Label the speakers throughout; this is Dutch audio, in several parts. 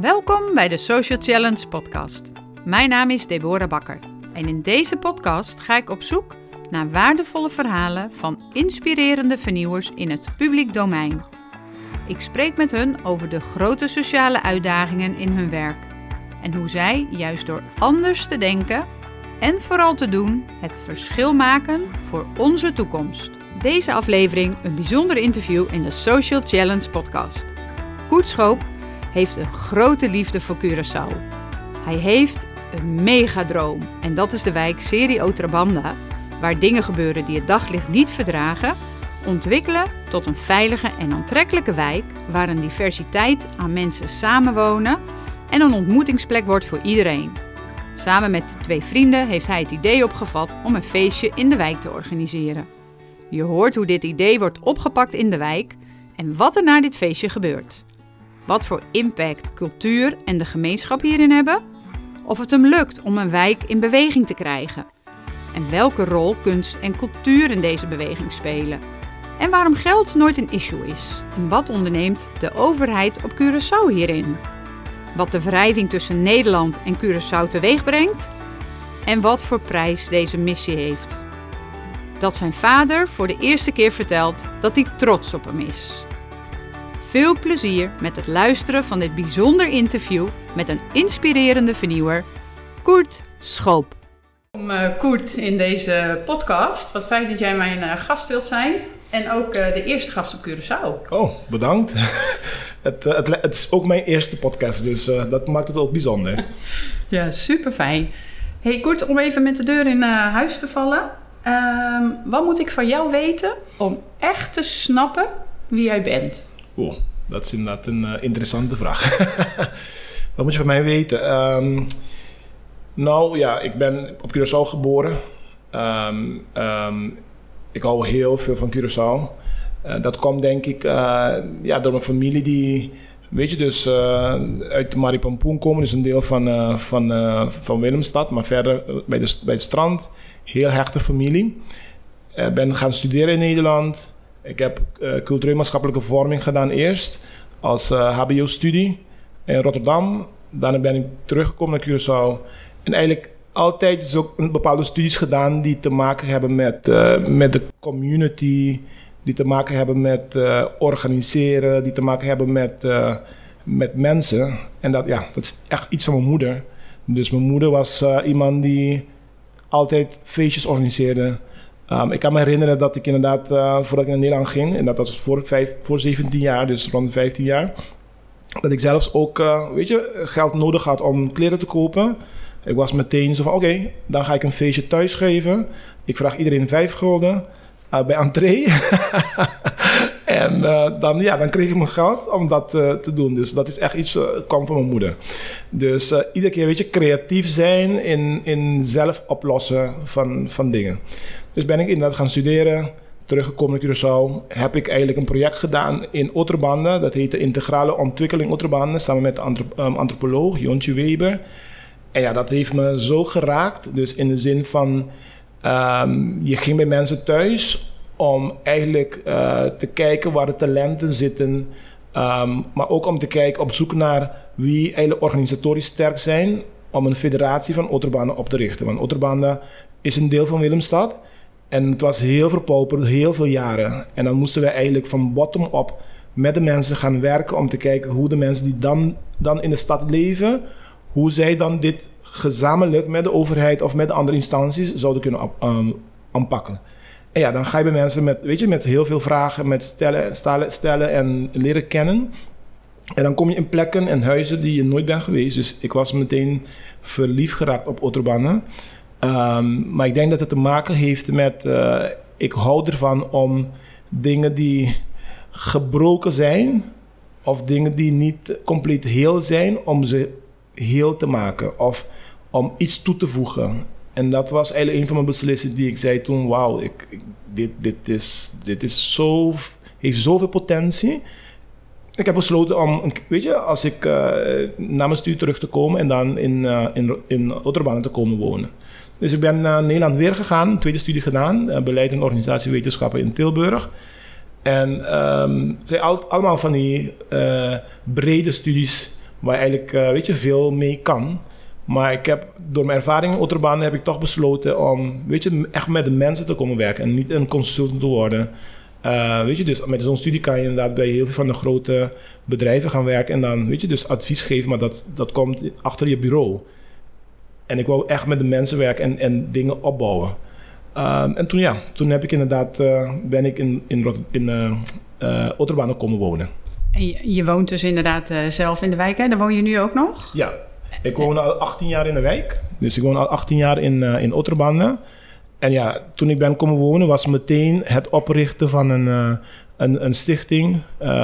Speaker 1: Welkom bij de Social Challenge podcast. Mijn naam is Deborah Bakker en in deze podcast ga ik op zoek naar waardevolle verhalen van inspirerende vernieuwers in het publiek domein. Ik spreek met hun over de grote sociale uitdagingen in hun werk en hoe zij juist door anders te denken en vooral te doen het verschil maken voor onze toekomst. Deze aflevering een bijzonder interview in de Social Challenge podcast. Koert Schoop heeft een grote liefde voor Curaçao. Hij heeft een megadroom en dat is de wijk Serie Otrabanda, waar dingen gebeuren die het daglicht niet verdragen, ontwikkelen tot een veilige en aantrekkelijke wijk waar een diversiteit aan mensen samenwonen en een ontmoetingsplek wordt voor iedereen. Samen met twee vrienden heeft hij het idee opgevat om een feestje in de wijk te organiseren. Je hoort hoe dit idee wordt opgepakt in de wijk en wat er na dit feestje gebeurt. Wat voor impact cultuur en de gemeenschap hierin hebben? Of het hem lukt om een wijk in beweging te krijgen? En welke rol kunst en cultuur in deze beweging spelen? En waarom geld nooit een issue is? En wat onderneemt de overheid op Curaçao hierin? Wat de wrijving tussen Nederland en Curaçao teweeg brengt? En wat voor prijs deze missie heeft? Dat zijn vader voor de eerste keer vertelt dat hij trots op hem is. Veel plezier met het luisteren van dit bijzonder interview met een inspirerende vernieuwer, Koert Schoop. Welkom uh, Koert in deze podcast. Wat fijn dat jij mijn uh, gast wilt zijn. En ook uh, de eerste gast op Curaçao.
Speaker 2: Oh, bedankt. het, het, het, is ook mijn eerste podcast, dus dat maakt het ook bijzonder.
Speaker 1: ja, super fijn. Hey Koert, om even met de deur in huis te vallen. Ehm, wat moet ik van jou weten om echt te snappen wie jij bent?
Speaker 2: Dat is inderdaad een uh, interessante vraag. Wat moet je van mij weten? Um, nou ja, ik ben op Curaçao geboren. Um, um, ik hou heel veel van Curaçao. Uh, dat komt denk ik uh, ja, door mijn familie die, weet je, dus uit Maripampoen komen. Dus een deel van, van, van Willemstad, maar verder bij, de, bij het strand. Heel hechte familie. Ben gaan studeren in Nederland. Ik heb uh, cultureel maatschappelijke vorming gedaan eerst als uh, eh, HBO-studie in Rotterdam. Daarna ben ik teruggekomen naar Curaçao. En eigenlijk altijd is ook een bepaalde studies gedaan die te maken hebben met, uh, met de community, die te maken hebben met organiseren, die te maken hebben met, met mensen. En dat, ja, dat is echt iets van mijn moeder. Dus mijn moeder was iemand die altijd feestjes organiseerde. Um, ik kan me herinneren dat ik inderdaad, uh, voordat ik naar Nederland ging, en dat was voor, vijf, voor 17 jaar, dus rond 15 jaar, dat ik zelfs ook, uh, weet je, geld nodig had om kleren te kopen. Ik was meteen zo van, oké, dan ga ik een feestje thuis geven. Ik vraag iedereen vijf gulden uh, bij entree. en dan, ja, dan kreeg ik mijn geld om dat te doen. Dus dat is echt iets, kwam van mijn moeder. Dus iedere keer, weet je, creatief zijn in, in zelf oplossen van, van dingen. Dus ben ik inderdaad gaan studeren, teruggekomen naar Curaçao. Heb ik eigenlijk een project gedaan in Otterbanden. Dat heette Integrale Ontwikkeling Otterbanden. Samen met de ehm, antropoloog Jontje Weber. En ja, dat heeft me zo geraakt. Dus in de zin van, um, je ging bij mensen thuis om eigenlijk uh, te kijken waar de talenten zitten. Um, maar ook om te kijken op zoek naar wie eigenlijk organisatorisch sterk zijn om een federatie van Otterbanden op te richten. Want Otterbanden is een deel van Willemstad. En het was heel verpauperd, heel veel jaren. En dan moesten we eigenlijk van bottom-up met de mensen gaan werken om te kijken hoe de mensen die dan, dan in de stad leven, hoe zij dan dit gezamenlijk met de overheid of met andere instanties zouden kunnen um, aanpakken. En ja, dan ga je bij mensen met, weet je, met heel veel vragen, met stellen, stellen, stellen en leren kennen. En dan kom je in plekken en huizen die je nooit bent geweest. Dus ik was meteen verliefd geraakt op Otterbannen. Um, maar ik denk dat het te maken heeft met. Uh, ik hou ervan om dingen die gebroken zijn, of dingen die niet compleet heel zijn, om ze heel te maken. Of om iets toe te voegen. En dat was eigenlijk een van mijn beslissingen die ik zei toen: Wauw, ik, dit, dit, is, dit is zo, heeft zoveel potentie. Ik heb besloten om, weet je, als ik uh, naar mijn studie terug te komen en dan in, uh, in, in te komen wonen. Dus ik ben naar Nederland weer gegaan, tweede studie gedaan, uh, beleid en organisatiewetenschappen in Tilburg. En um, zijn al, allemaal van die uh, brede studies waar eigenlijk, weet je, veel mee kan. Maar ik heb, door mijn ervaring in Otterbaan heb ik toch besloten om, weet je, echt met de mensen te komen werken en niet een consultant te worden. Weet je, dus met zo'n studie kan je inderdaad bij heel veel van de grote bedrijven gaan werken en dan, weet je, dus advies geven, maar dat, dat komt achter je bureau. En ik wou echt met de mensen werken en, en dingen opbouwen. Uh, en toen, ja, toen heb ik inderdaad, uh, ben ik in, in, in uh, Otterbaan komen wonen.
Speaker 1: En je, je, woont dus inderdaad zelf in de wijk, hè? Daar woon je nu ook nog?
Speaker 2: Ja, ik woon al 18 jaar in de wijk. Dus ik woon al 18 jaar in, in Otterbanden. En ja, toen ik ben komen wonen was meteen het oprichten van een, een, een, stichting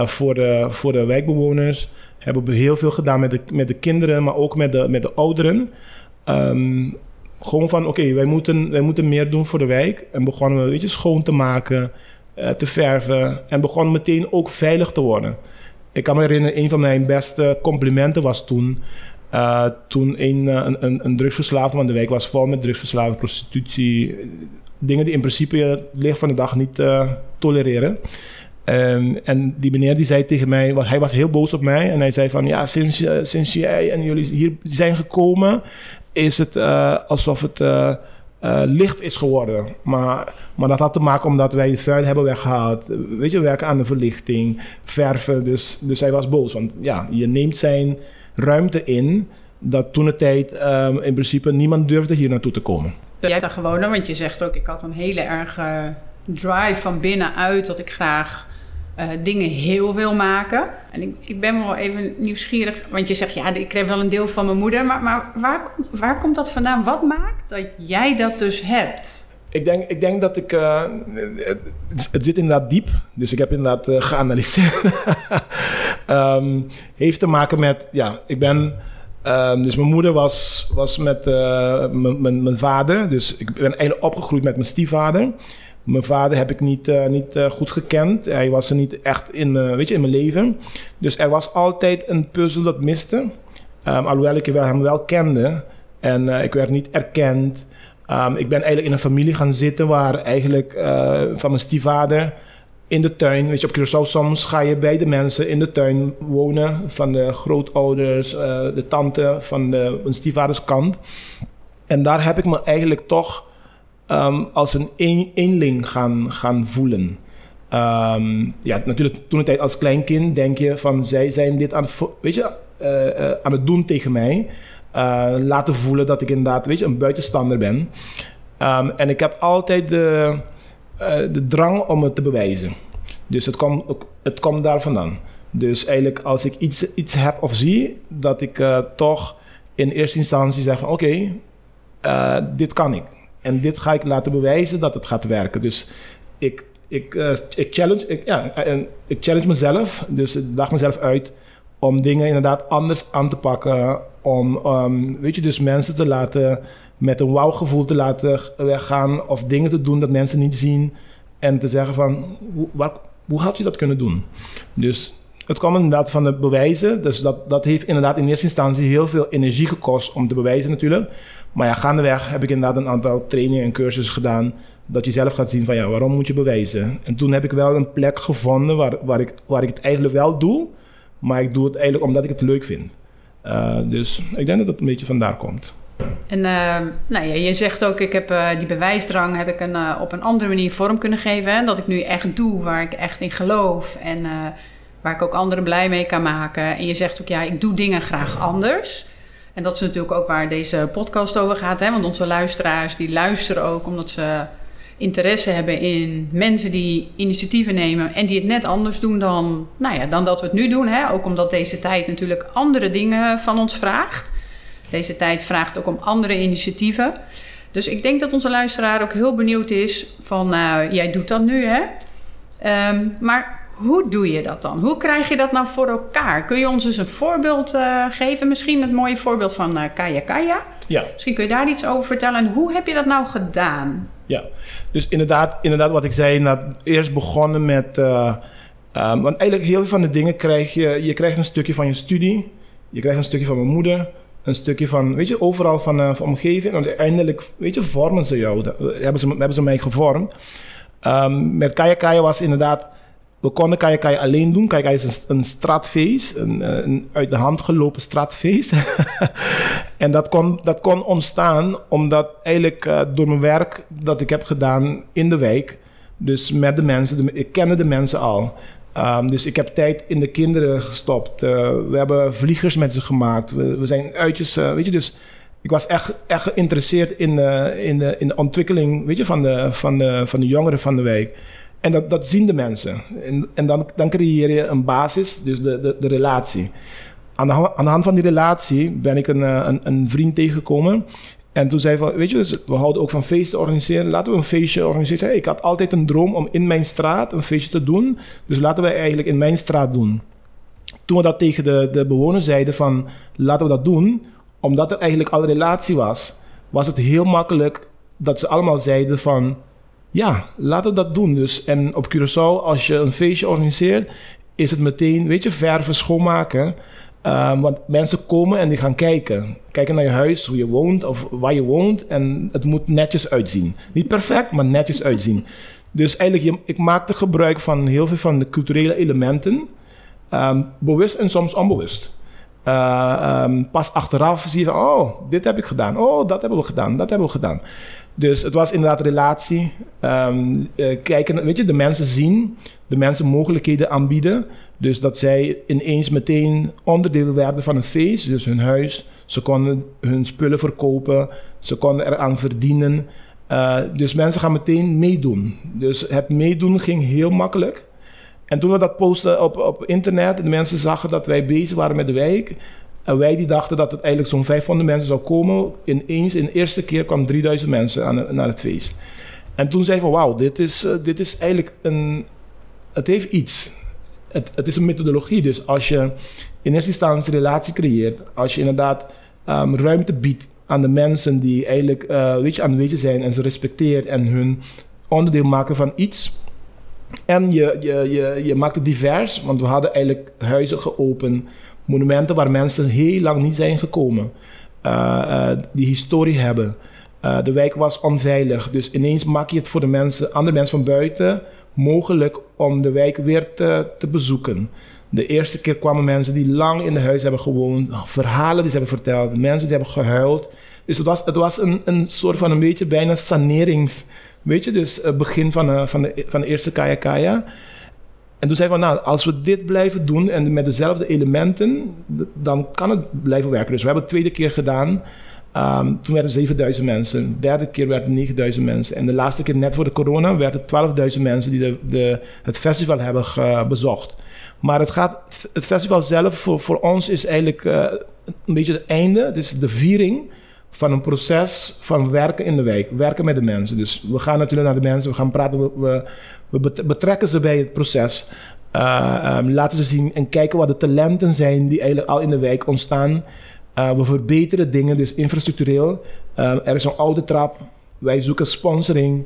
Speaker 2: voor, de, voor de wijkbewoners. Hebben we heel veel gedaan met de, met de kinderen, maar ook met de, met de ouderen. Um, gewoon van, oké, wij, moeten, wij moeten meer doen voor de wijk. En begonnen we, weet je, schoon te maken, te verven. En begonnen meteen ook veilig te worden. Ik kan me herinneren, een van mijn beste complimenten was toen... Uh, toen een, eh, een, een, een drugsverslaafde, want de wijk was vol met drugsverslaafde, prostitutie. Dingen die in principe je licht van de dag niet tolereren. Um, en die meneer die zei tegen mij, want hij was heel boos op mij. En hij zei van, ja, sinds, sinds jij en jullie hier zijn gekomen... is het alsof het licht is geworden. Maar, maar dat had te maken omdat wij vuil hebben weggehaald. Weet je, werken aan de verlichting, verven. Dus, dus hij was boos. Want ja, je neemt zijn ruimte in dat toen de tijd um, in principe niemand durfde hier naartoe te komen.
Speaker 1: Jij daar gewoond, want je zegt ook, ik had een hele erge drive van binnenuit dat ik graag uh, dingen heel wil maken. En ik, ik ben wel even nieuwsgierig, want je zegt, ja, ik kreeg wel een deel van mijn moeder, maar, maar waar, komt, waar komt dat vandaan? Wat maakt dat jij dat dus hebt?
Speaker 2: Ik denk, ik denk dat ik. Uh, het, zit inderdaad diep. Dus ik heb inderdaad uh, geanalyseerd. um, heeft te maken met. Ja, ik ben. Um, dus mijn moeder was, was met mijn vader. Dus ik ben eigenlijk opgegroeid met mijn stiefvader. Mijn vader heb ik niet, niet goed gekend. Hij was er niet echt in, weet je, in mijn leven. Dus er was altijd een puzzel dat miste. Um, alhoewel ik hem wel kende. En ik werd niet erkend. Um, ik ben eigenlijk in een familie gaan zitten waar eigenlijk van mijn stiefvader in de tuin, weet je, op Curaçao soms ga je bij de mensen in de tuin wonen van de grootouders, de tante van de, mijn stiefvaders kant. En daar heb ik me eigenlijk toch um, als een, een eenling gaan, gaan voelen. Um, ja, natuurlijk toen de tijd als kleinkind denk je van zij zijn dit aan, weet je, uh, uh, aan het doen tegen mij. Uh, laten voelen dat ik inderdaad weet je, een buitenstander ben. Um, en ik heb altijd de, de drang om het te bewijzen. Dus het komt het komt daar vandaan. Dus eigenlijk als ik iets, iets heb of zie, dat ik toch in eerste instantie zeg van oké, dit kan ik. En dit ga ik laten bewijzen dat het gaat werken. Dus ik, ik, ik, challenge, ik, ja, en ik challenge mezelf. Dus ik daag mezelf uit om dingen inderdaad anders aan te pakken. Om, um, weet je, dus mensen te laten met een wauw-gevoel te laten weggaan. Of dingen te doen dat mensen niet zien. En te zeggen van, hoe, wat, hoe had je dat kunnen doen? Dus het kwam inderdaad van de bewijzen. Dus dat, dat heeft inderdaad in eerste instantie heel veel energie gekost om te bewijzen natuurlijk. Maar ja, gaandeweg heb ik inderdaad een aantal trainingen en cursussen gedaan. Dat je zelf gaat zien van ja, waarom moet je bewijzen? En toen heb ik wel een plek gevonden waar, waar, ik, waar ik het eigenlijk wel doe. Maar ik doe het eigenlijk omdat ik het leuk vind. Uh, dus ik denk dat het een beetje vandaar komt.
Speaker 1: En uh, nou ja, je zegt ook, ik heb uh, die bewijsdrang heb ik een, op een andere manier vorm kunnen geven. Dat ik nu echt doe waar ik echt in geloof en waar ik ook anderen blij mee kan maken. En je zegt ook, ja, ik doe dingen graag anders. En dat is natuurlijk ook waar deze podcast over gaat. Hè? Want onze luisteraars die luisteren ook omdat ze interesse hebben in mensen die initiatieven nemen en die het net anders doen dan, nou ja, dan dat we het nu doen. Hè? Ook omdat deze tijd natuurlijk andere dingen van ons vraagt. Deze tijd vraagt ook om andere initiatieven. Dus ik denk dat onze luisteraar ook heel benieuwd is van, nou, jij doet dat nu, hè? Um, maar hoe doe je dat dan? Hoe krijg je dat nou voor elkaar? Kun je ons eens een voorbeeld uh, geven? Misschien het mooie voorbeeld van uh, Kaya Kaya.
Speaker 2: Ja.
Speaker 1: Misschien kun je daar iets over vertellen. En hoe heb je dat nou gedaan?
Speaker 2: Ja, dus inderdaad, inderdaad wat ik zei, eerst begonnen met... Uh, um, want eigenlijk heel veel van de dingen krijg je... Je krijgt een stukje van je studie. Je krijgt een stukje van mijn moeder. Een stukje van, weet je, overal van, uh, van omgeving. En uiteindelijk, weet je, vormen ze jou. Hebben, ze, hebben ze mij gevormd. Um, met Kaya Kaya was inderdaad we konden je alleen doen. Kijk, hij is een, straatfeest, een, eh, een, uit de hand gelopen straatfeest. en dat kon, dat kon ontstaan omdat eigenlijk uh, door mijn werk dat ik heb gedaan in de wijk, dus met de mensen, de, ik kende de mensen al. Um, dus ik heb tijd in de kinderen gestopt. Uh, we hebben vliegers met ze gemaakt. We, zijn uitjes, weet je, dus ik was echt, echt geïnteresseerd in, in, de, in de ontwikkeling, weet je, van de, van de, van de jongeren van de wijk. En dat, dat zien de mensen. En, en dan, dan creëer je een basis, dus de, de, de relatie. Aan de, aan hand van die relatie ben ik een, eh, een vriend tegengekomen. En toen zei van, weet je, dus we houden ook van feesten organiseren. Laten we een feestje organiseren. ik had altijd een droom om in mijn straat een feestje te doen. Dus laten we eigenlijk in mijn straat doen. Toen we dat tegen de, de bewoners zeiden van, laten we dat doen. Omdat er eigenlijk al relatie was, was het heel makkelijk dat ze allemaal zeiden van ja, laten we dat doen. Dus, en op Curaçao, als je een feestje organiseert, is het meteen, weet je, verven, schoonmaken. Um, want mensen komen en die gaan kijken. Kijken naar je huis, hoe je woont of waar je woont. En het moet netjes uitzien. Niet perfect, maar netjes uitzien. Dus eigenlijk, ik maakte gebruik van heel veel van de culturele elementen. Um, bewust en soms onbewust. Uh, um, pas achteraf zie je van, oh, dit heb ik gedaan. Oh, dat hebben we gedaan. Dat hebben we gedaan. Dus het was inderdaad relatie. Um, kijken, weet je, de mensen zien, de mensen mogelijkheden aanbieden. Dus dat zij ineens meteen onderdeel werden van het feest. Dus hun huis, ze konden hun spullen verkopen, ze konden eraan verdienen. Uh, dus mensen gaan meteen meedoen. Dus het meedoen ging heel makkelijk. En toen we dat posten op, op internet en de mensen zagen dat wij bezig waren met de wijk, en wij die dachten dat het eigenlijk zo'n 500 mensen zou komen. Ineens, in de eerste keer kwam 3000 mensen aan, naar het feest. En toen zeiden we, wauw, dit is, uh, dit is eigenlijk een... Het heeft iets. Het, het is een methodologie. Dus als je in eerste instantie relatie creëert... als je inderdaad um, ruimte biedt aan de mensen die eigenlijk uh, weet je, aanwezig zijn... en ze respecteert en hun onderdeel maken van iets... En je, je, je, je maakt het divers, want we hadden eigenlijk huizen geopend monumenten waar mensen heel lang niet zijn gekomen. Uh, die historie hebben. Uh, de wijk was onveilig. Dus ineens maak je het voor de mensen, andere mensen van buiten mogelijk om de wijk weer te, te bezoeken. De eerste keer kwamen mensen die lang in de huis hebben gewoond, verhalen die ze hebben verteld, mensen die hebben gehuild. Dus het was, het was een, een soort van een beetje bijna sanerings. Weet je, dus begin van, van, de, van de eerste Kaya Kaya. En toen zei we, nou, als we dit blijven doen en met dezelfde elementen, dan kan het blijven werken. Dus we hebben het tweede keer gedaan. Um, toen werden 7000 mensen. De derde keer werden 9000 mensen. En de laatste keer, net voor de corona, werden 12.000 mensen die de, de, het festival hebben bezocht. Maar het, gaat, het festival zelf voor, voor ons is eigenlijk uh, een beetje het einde. Het is de viering van een proces van werken in de wijk, werken met de mensen. Dus we gaan natuurlijk naar de mensen, we gaan praten, we, betrekken ze bij het proces. Uh, um, laten ze zien en kijken wat de talenten zijn die eigenlijk al in de wijk ontstaan. Uh, we verbeteren dingen, dus infrastructureel. Uh, er is een oude trap, wij zoeken sponsoring.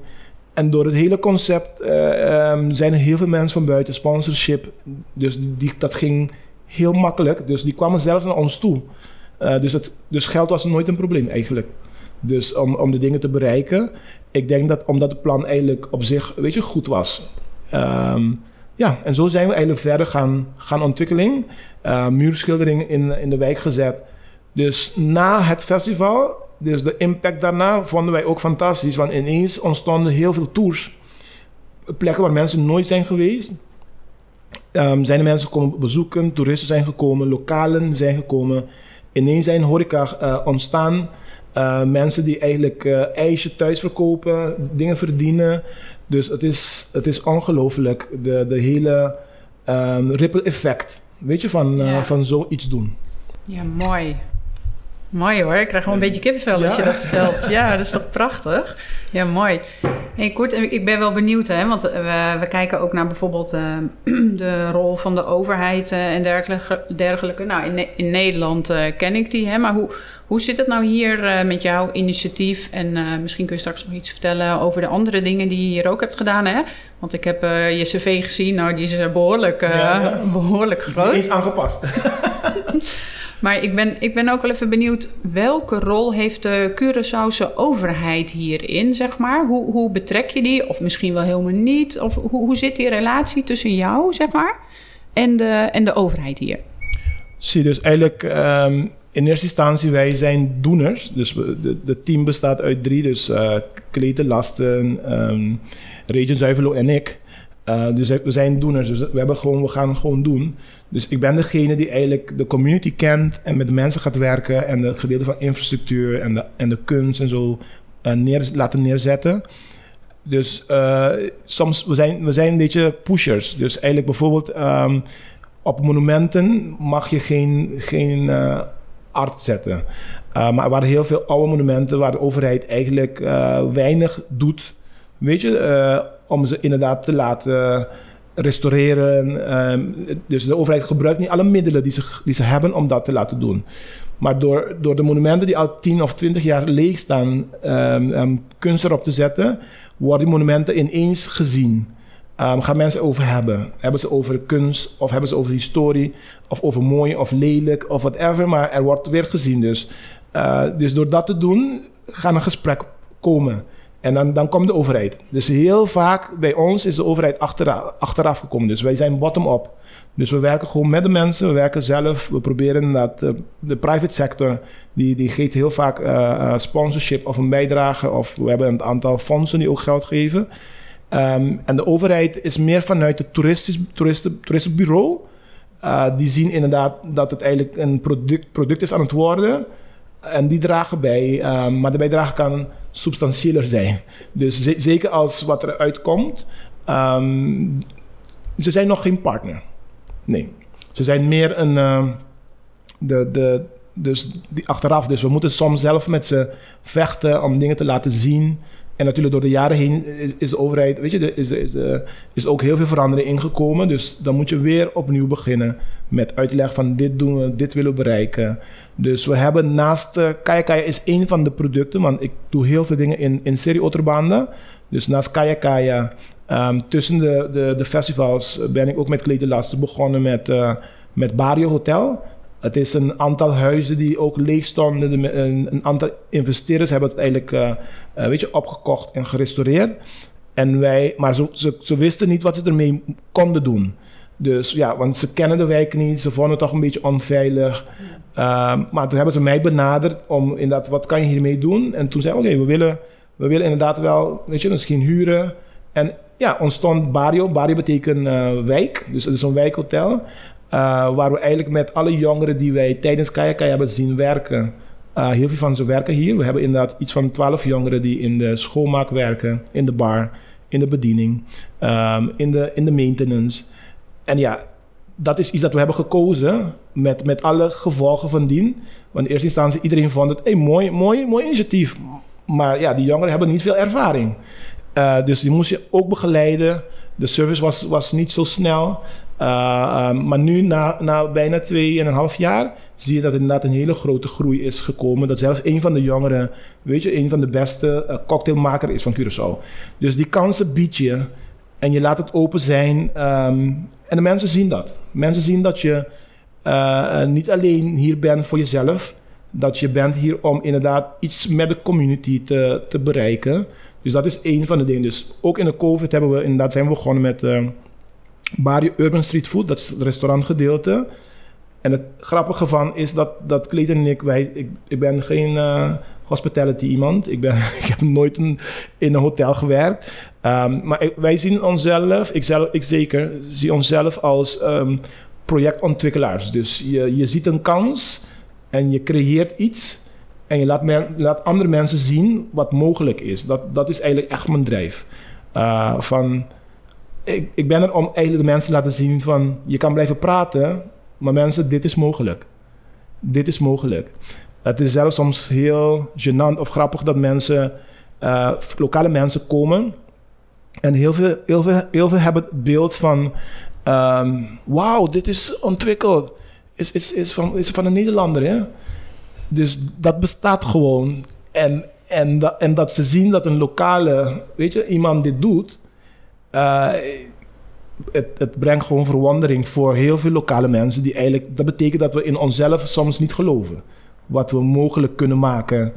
Speaker 2: En door het hele concept um, zijn er heel veel mensen van buiten, sponsorship. Dus die, dat ging heel makkelijk. Dus die kwamen zelfs naar ons toe. Dus, het, dus geld was nooit een probleem eigenlijk. Dus om, om de dingen te bereiken. Ik denk dat omdat het plan eigenlijk op zich, weet je, goed was. Um, ja, en zo zijn we eigenlijk verder gaan, gaan ontwikkeling. Uh, in, in de wijk gezet. Dus na het festival, dus de impact daarna, vonden wij ook fantastisch. Want ineens ontstonden heel veel tours. Plekken waar mensen nooit zijn geweest. Um, zijn de mensen komen bezoeken, toeristen zijn gekomen, lokalen zijn gekomen ineens zijn horeca uh, ontstaan. Uh, mensen die eigenlijk uh, ijsje thuis verkopen, dingen verdienen. Dus het is, het is ongelooflijk, de, de hele um, ripple effect, weet je, van, ja. van zoiets doen.
Speaker 1: Ja, mooi. Mooi hoor, ik krijg gewoon een beetje kippenvel ja? als je dat vertelt. Ja, dat is toch prachtig? Ja, mooi. Hey Kort, ik ben wel benieuwd, hè, want we, we kijken ook naar bijvoorbeeld uh, de rol van de overheid uh, en dergelijke. dergelijke. Nou, in, in Nederland uh, ken ik die, hè, maar hoe, hoe zit het nou hier met jouw initiatief? En misschien kun je straks nog iets vertellen over de andere dingen die je hier ook hebt gedaan, hè? Want ik heb je cv gezien, nou, die is behoorlijk, ja, ja. behoorlijk groot.
Speaker 2: Is aangepast.
Speaker 1: Maar ik ben, ik ben ook wel even benieuwd, welke rol heeft de Curaçaose overheid hierin, zeg maar? Hoe, hoe betrek je die? Of misschien wel helemaal niet? Of hoe, hoe zit die relatie tussen jou, zeg maar, en de, en de overheid hier?
Speaker 2: Zie, dus eigenlijk um, in eerste instantie, wij zijn doeners. Dus de team bestaat uit drie, dus uh, Kleten, Lasten, um, Regent Zuivelo en ik. Uh, dus we zijn doeners, dus we, hebben gewoon, we gaan gewoon doen. Dus ik ben degene die eigenlijk de community kent en met mensen gaat werken en de gedeelte van infrastructuur en de, en de kunst en zo uh, laten neerzetten. Dus soms, we zijn, we zijn een beetje pushers. Dus eigenlijk bijvoorbeeld um, op monumenten mag je geen, geen art zetten. maar er waren heel veel oude monumenten waar de overheid eigenlijk weinig doet. Weet je, om ze inderdaad te laten restaureren. Ehm, dus de overheid gebruikt niet alle middelen die ze, die ze hebben om dat te laten doen. Maar door, door de monumenten die al 10 of 20 jaar leeg staan, um, kunst erop te zetten, worden die monumenten ineens gezien. Um, gaan mensen over hebben? Hebben ze over kunst of hebben ze over historie of over mooi of lelijk of whatever, maar er wordt weer gezien. Dus, uh, dus door dat te doen, gaan een gesprek komen. En dan, dan komt de overheid. Dus heel vaak bij ons is de overheid achteraf, achteraf gekomen. Dus wij zijn bottom-up. Dus we werken gewoon met de mensen, we werken zelf. We proberen dat uh, de private sector, die, die geeft heel vaak uh, sponsorship of een bijdrage. Of we hebben een aantal fondsen die ook geld geven. Um, en de overheid is meer vanuit het toeristisch, toeristen, toeristenbureau. Uh, die zien inderdaad dat het eigenlijk een product, product is aan het worden. En die dragen bij, um, maar de bijdrage kan substantieeler zijn. Dus zeker als wat er uitkomt, um, ze zijn nog geen partner. Nee. Ze zijn meer een. De, de, dus die achteraf. Dus we moeten soms zelf met ze vechten om dingen te laten zien. En natuurlijk door de jaren heen is, is de overheid, weet je, is, is, is, is ook heel veel verandering ingekomen. Dus dan moet je weer opnieuw beginnen met uitleg van dit doen we, dit willen we bereiken. Dus we hebben naast uh, is één van de producten, want ik doe heel veel dingen in, in serie autobanden. Dus naast Kaya um, tussen de, de, de, festivals ben ik ook met Kleedelasten begonnen met, uh, met Barrio Hotel. Het is een aantal huizen die ook leeg stonden. Een, een aantal investeerders hebben het eigenlijk uh, uh, weet je, opgekocht en gerestaureerd. En wij, maar ze, ze, wisten niet wat ze ermee konden doen. Dus ja, want ze kennen de wijk niet. Ze vonden het toch een beetje onveilig. Uh, maar toen hebben ze mij benaderd om inderdaad, wat kan je hiermee doen? En toen zei ik, oké, we, willen, we willen inderdaad wel, weet je, misschien huren. En ja, ontstond Barrio. Barrio betekent uh, wijk. Dus het is een wijkhotel. Uh, waar we eigenlijk met alle jongeren die wij tijdens Kajaka hebben zien werken. Uh, heel veel van ze werken hier. We hebben inderdaad iets van twaalf jongeren die in de schoonmaak werken, in de bar, in de bediening, um, in, de, in de maintenance. En ja, dat is iets dat we hebben gekozen met, met alle gevolgen van dien. Want in eerste instantie iedereen vond het een mooi, mooi, mooi initiatief. Maar ja, die jongeren hebben niet veel ervaring. Uh, dus die moest je ook begeleiden. De service was, was niet zo snel. Uh, um, maar nu, na, na bijna twee en een half jaar, zie je dat er inderdaad een hele grote groei is gekomen. Dat zelfs een van de jongeren, weet je, een van de beste uh, cocktailmaker is van Curaçao. Dus die kansen bied je en je laat het open zijn. Um, en de mensen zien dat. Mensen zien dat je uh, niet alleen hier bent voor jezelf. Dat je bent hier om inderdaad iets met de community te, te bereiken. Dus dat is één van de dingen. Dus ook in de COVID hebben we inderdaad zijn we begonnen met Barrio Urban Street Food. Dat is het restaurantgedeelte. En het grappige van is dat, dat Clayton en ik, ik, ben geen uh, hospitality iemand. Ik, ben, ik heb nooit in een hotel gewerkt. Um, maar wij zien onszelf, ik, ik zeker, zie onszelf als um, projectontwikkelaars. Dus je, je ziet een kans en je creëert iets. En je laat, men, laat andere mensen zien wat mogelijk is. Dat, dat is eigenlijk echt mijn drijf. Uh, van, ik, ik ben er om eigenlijk de mensen te laten zien van... je kan blijven praten, maar mensen, dit is mogelijk. Dit is mogelijk. Het is zelfs soms heel gênant of grappig dat mensen... Uh, lokale mensen komen... en heel veel, heel veel, heel veel hebben het beeld van... Um, wauw, dit is ontwikkeld. Is, is, is, van, is van een Nederlander, hè? Dus dat bestaat gewoon. En, en, dat, en dat ze zien dat een lokale, weet je, iemand dit doet. Uh, het, het brengt gewoon verwondering voor heel veel lokale mensen. Die eigenlijk, dat betekent dat we in onszelf soms niet geloven. Wat we mogelijk kunnen maken.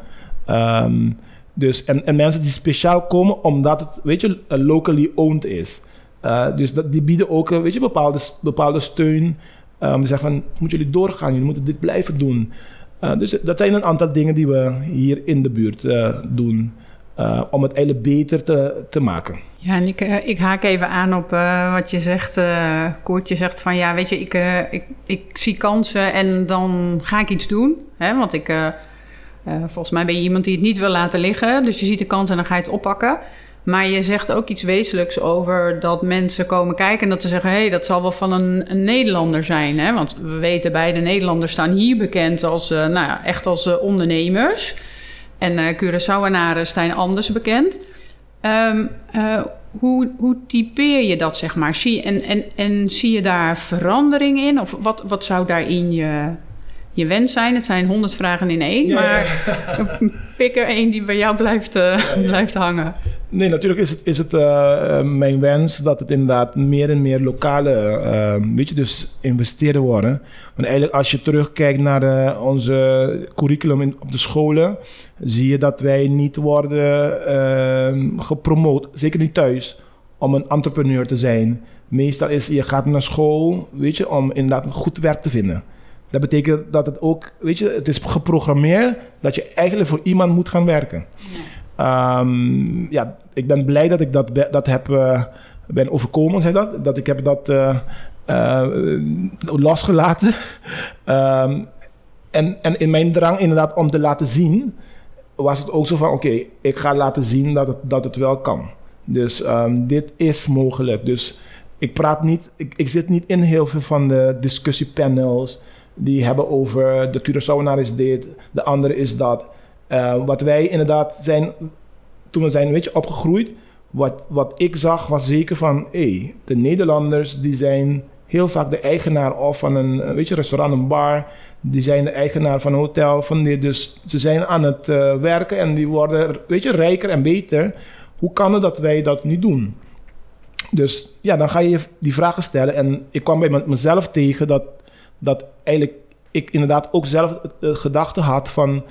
Speaker 2: Ehm, dus, en, en mensen die speciaal komen omdat het, weet je, locally owned is. Uh, dus dat, die bieden ook, weet je, bepaalde, bepaalde steun. Um, die zeggen van, moeten jullie doorgaan, jullie moeten dit blijven doen. Dus dat zijn een aantal dingen die we hier in de buurt doen. Uh, om het eigenlijk beter te, te maken.
Speaker 1: Ja, en ik, uh, ik haak even aan op uh, wat je zegt, Koert. Je zegt van ja, weet je, ik, ik, ik zie kansen en dan ga ik iets doen. Hè? Want ik, volgens mij ben je iemand die het niet wil laten liggen. Dus je ziet de kans en dan ga je het oppakken. Maar je zegt ook iets wezenlijks over dat mensen komen kijken en dat ze zeggen: hé, hey, dat zal wel van een, een, Nederlander zijn. Hè? Want we weten, beide Nederlanders staan hier bekend als, nou ja, echt als ondernemers. En uh, Curaçaoenaren zijn anders bekend. Um, uh, hoe, hoe typeer je dat, zeg maar? Zie, en, en, en zie je daar verandering in? Of wat, wat zou daarin je, je wens zijn? Het zijn honderd vragen in één, ja, maar ja. pik er één die bij jou blijft, uh, ja, blijft hangen.
Speaker 2: Nee, natuurlijk is het, is het uh, mijn wens dat het inderdaad meer en meer lokale, uh, weet je, dus investeren worden. Want eigenlijk als je terugkijkt naar onze curriculum in, op de scholen, zie je dat wij niet worden gepromoot, zeker niet thuis, om een entrepreneur te zijn. Meestal is je gaat naar school, weet je, om inderdaad goed werk te vinden. Dat betekent dat het ook, weet je, het is geprogrammeerd dat je eigenlijk voor iemand moet gaan werken. Ja, um, ja ik ben blij dat ik dat, dat heb uh, ben overkomen, zeg dat. Dat ik heb dat uh, uh, losgelaten. um, en, en in mijn drang inderdaad om te laten zien, was het ook zo van: oké, ik ga laten zien dat het, dat het wel kan. Dus um, dit is mogelijk. Dus ik praat niet, ik, ik zit niet in heel veel van de discussiepanels die hebben over de Curaçaoenaar is dit, de andere is dat. Uh, wat wij inderdaad zijn, toen we zijn een beetje opgegroeid, wat, wat ik zag was zeker van, hey, de Nederlanders die zijn heel vaak de eigenaar of van een weet je, restaurant, een bar. Die zijn de eigenaar van een hotel. Van dit, dus ze zijn aan het uh, werken en die worden weet je, rijker en beter. Hoe kan het dat wij dat niet doen? Dus ja, dan ga je die vragen stellen. En ik kwam bij mezelf tegen dat, dat eigenlijk ik inderdaad ook zelf de gedachte had van...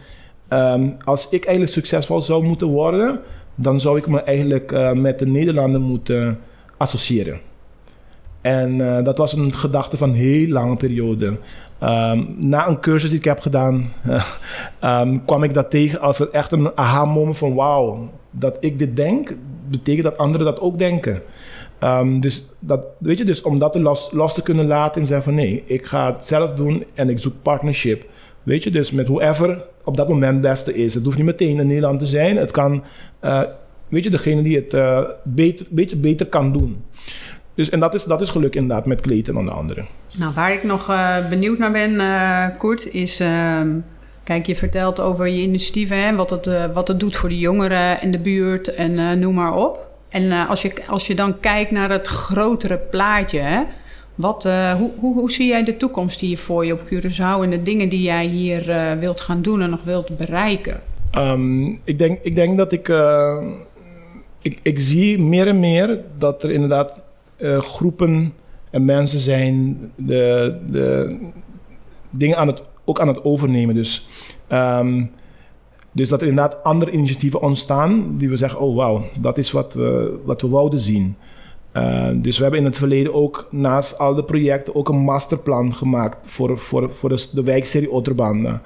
Speaker 2: Um, als ik eigenlijk succesvol zou moeten worden... dan zou ik me eigenlijk uh, met de Nederlanden moeten associëren. En uh, dat was een gedachte van een heel lange periode. Um, na een cursus die ik heb gedaan, um, kwam ik dat tegen als echt een aha-moment van wauw, dat ik dit denk, betekent dat anderen dat ook denken. Um, dus, dat, weet je, dus om dat los, los te kunnen laten en zeggen van nee, ik ga het zelf doen en ik zoek partnership. Weet je, dus met whoever op dat moment het beste is. Het hoeft niet meteen in Nederland te zijn. Het kan, uh, weet je, degene die het uh, beter, beter kan doen. Dus, en dat is, dat is geluk inderdaad met Kleten onder andere.
Speaker 1: Nou, waar ik nog uh, benieuwd naar ben, Koert, is... Uh, kijk, je vertelt over je initiatieven... Hè, wat, het, wat het doet voor de jongeren en de buurt en noem maar op. En als, je, als je dan kijkt naar het grotere plaatje... Hè, wat, hoe, hoe, hoe, zie jij de toekomst hier voor je op Curaçao... en de dingen die jij hier wilt gaan doen en nog wilt bereiken?
Speaker 2: Um, ik, denk, ik denk dat ik... ik... Ik zie meer en meer dat er inderdaad groepen en mensen zijn de, de dingen aan het, ook aan het overnemen. Dus, um, dus dat er inderdaad andere initiatieven ontstaan die we zeggen: oh wauw, dat is wat we, wat we wouden zien. Uh, dus we hebben in het verleden ook naast al de projecten ook een masterplan gemaakt voor, voor, voor de, de wijkserie Otterbanden.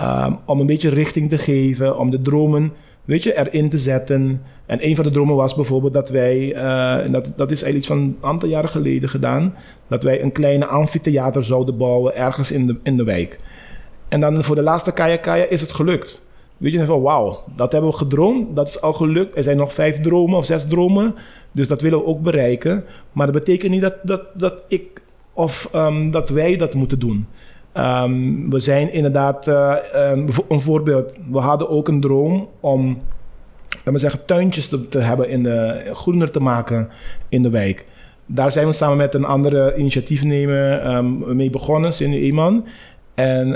Speaker 2: Um, om een beetje richting te geven, om de dromen weet je, erin te zetten. En een van de dromen was bijvoorbeeld dat wij, uh, en dat, dat is eigenlijk iets van een aantal jaren geleden gedaan, dat wij een kleine amfitheater zouden bouwen ergens in de, in de wijk. En dan voor de laatste Kaya Kaya is het gelukt. Weet je, van wauw, dat hebben we gedroomd, dat is al gelukt. Er zijn nog vijf dromen of zes dromen, dus dat willen we ook bereiken. Maar dat betekent niet dat, dat, dat ik of um, dat wij dat moeten doen. Um, we zijn inderdaad, uh, een voorbeeld, we hadden ook een droom om laten we zeggen, tuintjes te, hebben, in de, groener te maken in de wijk. Daar zijn we samen met een andere initiatiefnemer mee begonnen, Cindy Eeman. En,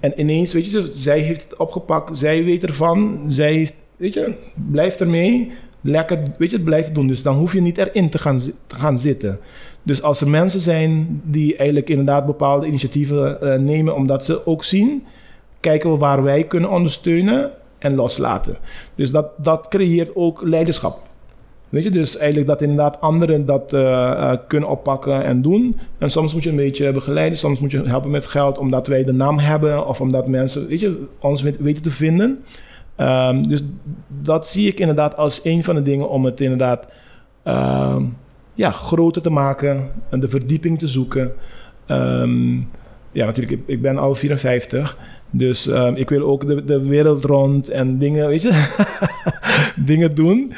Speaker 2: en ineens, weet je, zij heeft het opgepakt, zij weet ervan, zij heeft, weet je, blijft ermee. lekker weet je, het blijven doen. Dus dan hoef je niet erin te gaan, te gaan zitten. Dus als er mensen zijn die eigenlijk inderdaad bepaalde initiatieven uh, nemen, omdat ze ook zien, kijken we waar wij kunnen ondersteunen en loslaten. Dus dat, dat creëert ook leiderschap. Weet je, dus eigenlijk dat inderdaad anderen dat uh, uh, kunnen oppakken en doen. En soms moet je een beetje begeleiden, soms moet je helpen met geld omdat wij de naam hebben of omdat mensen, weet je, ons weten te vinden. Um, dus dat zie ik inderdaad als een van de dingen om het inderdaad uh, ja, groter te maken en de verdieping te zoeken. Um, ja, natuurlijk, ik, ben al 54. Dus ik wil ook de, de wereld rond en dingen, weet je, dingen doen.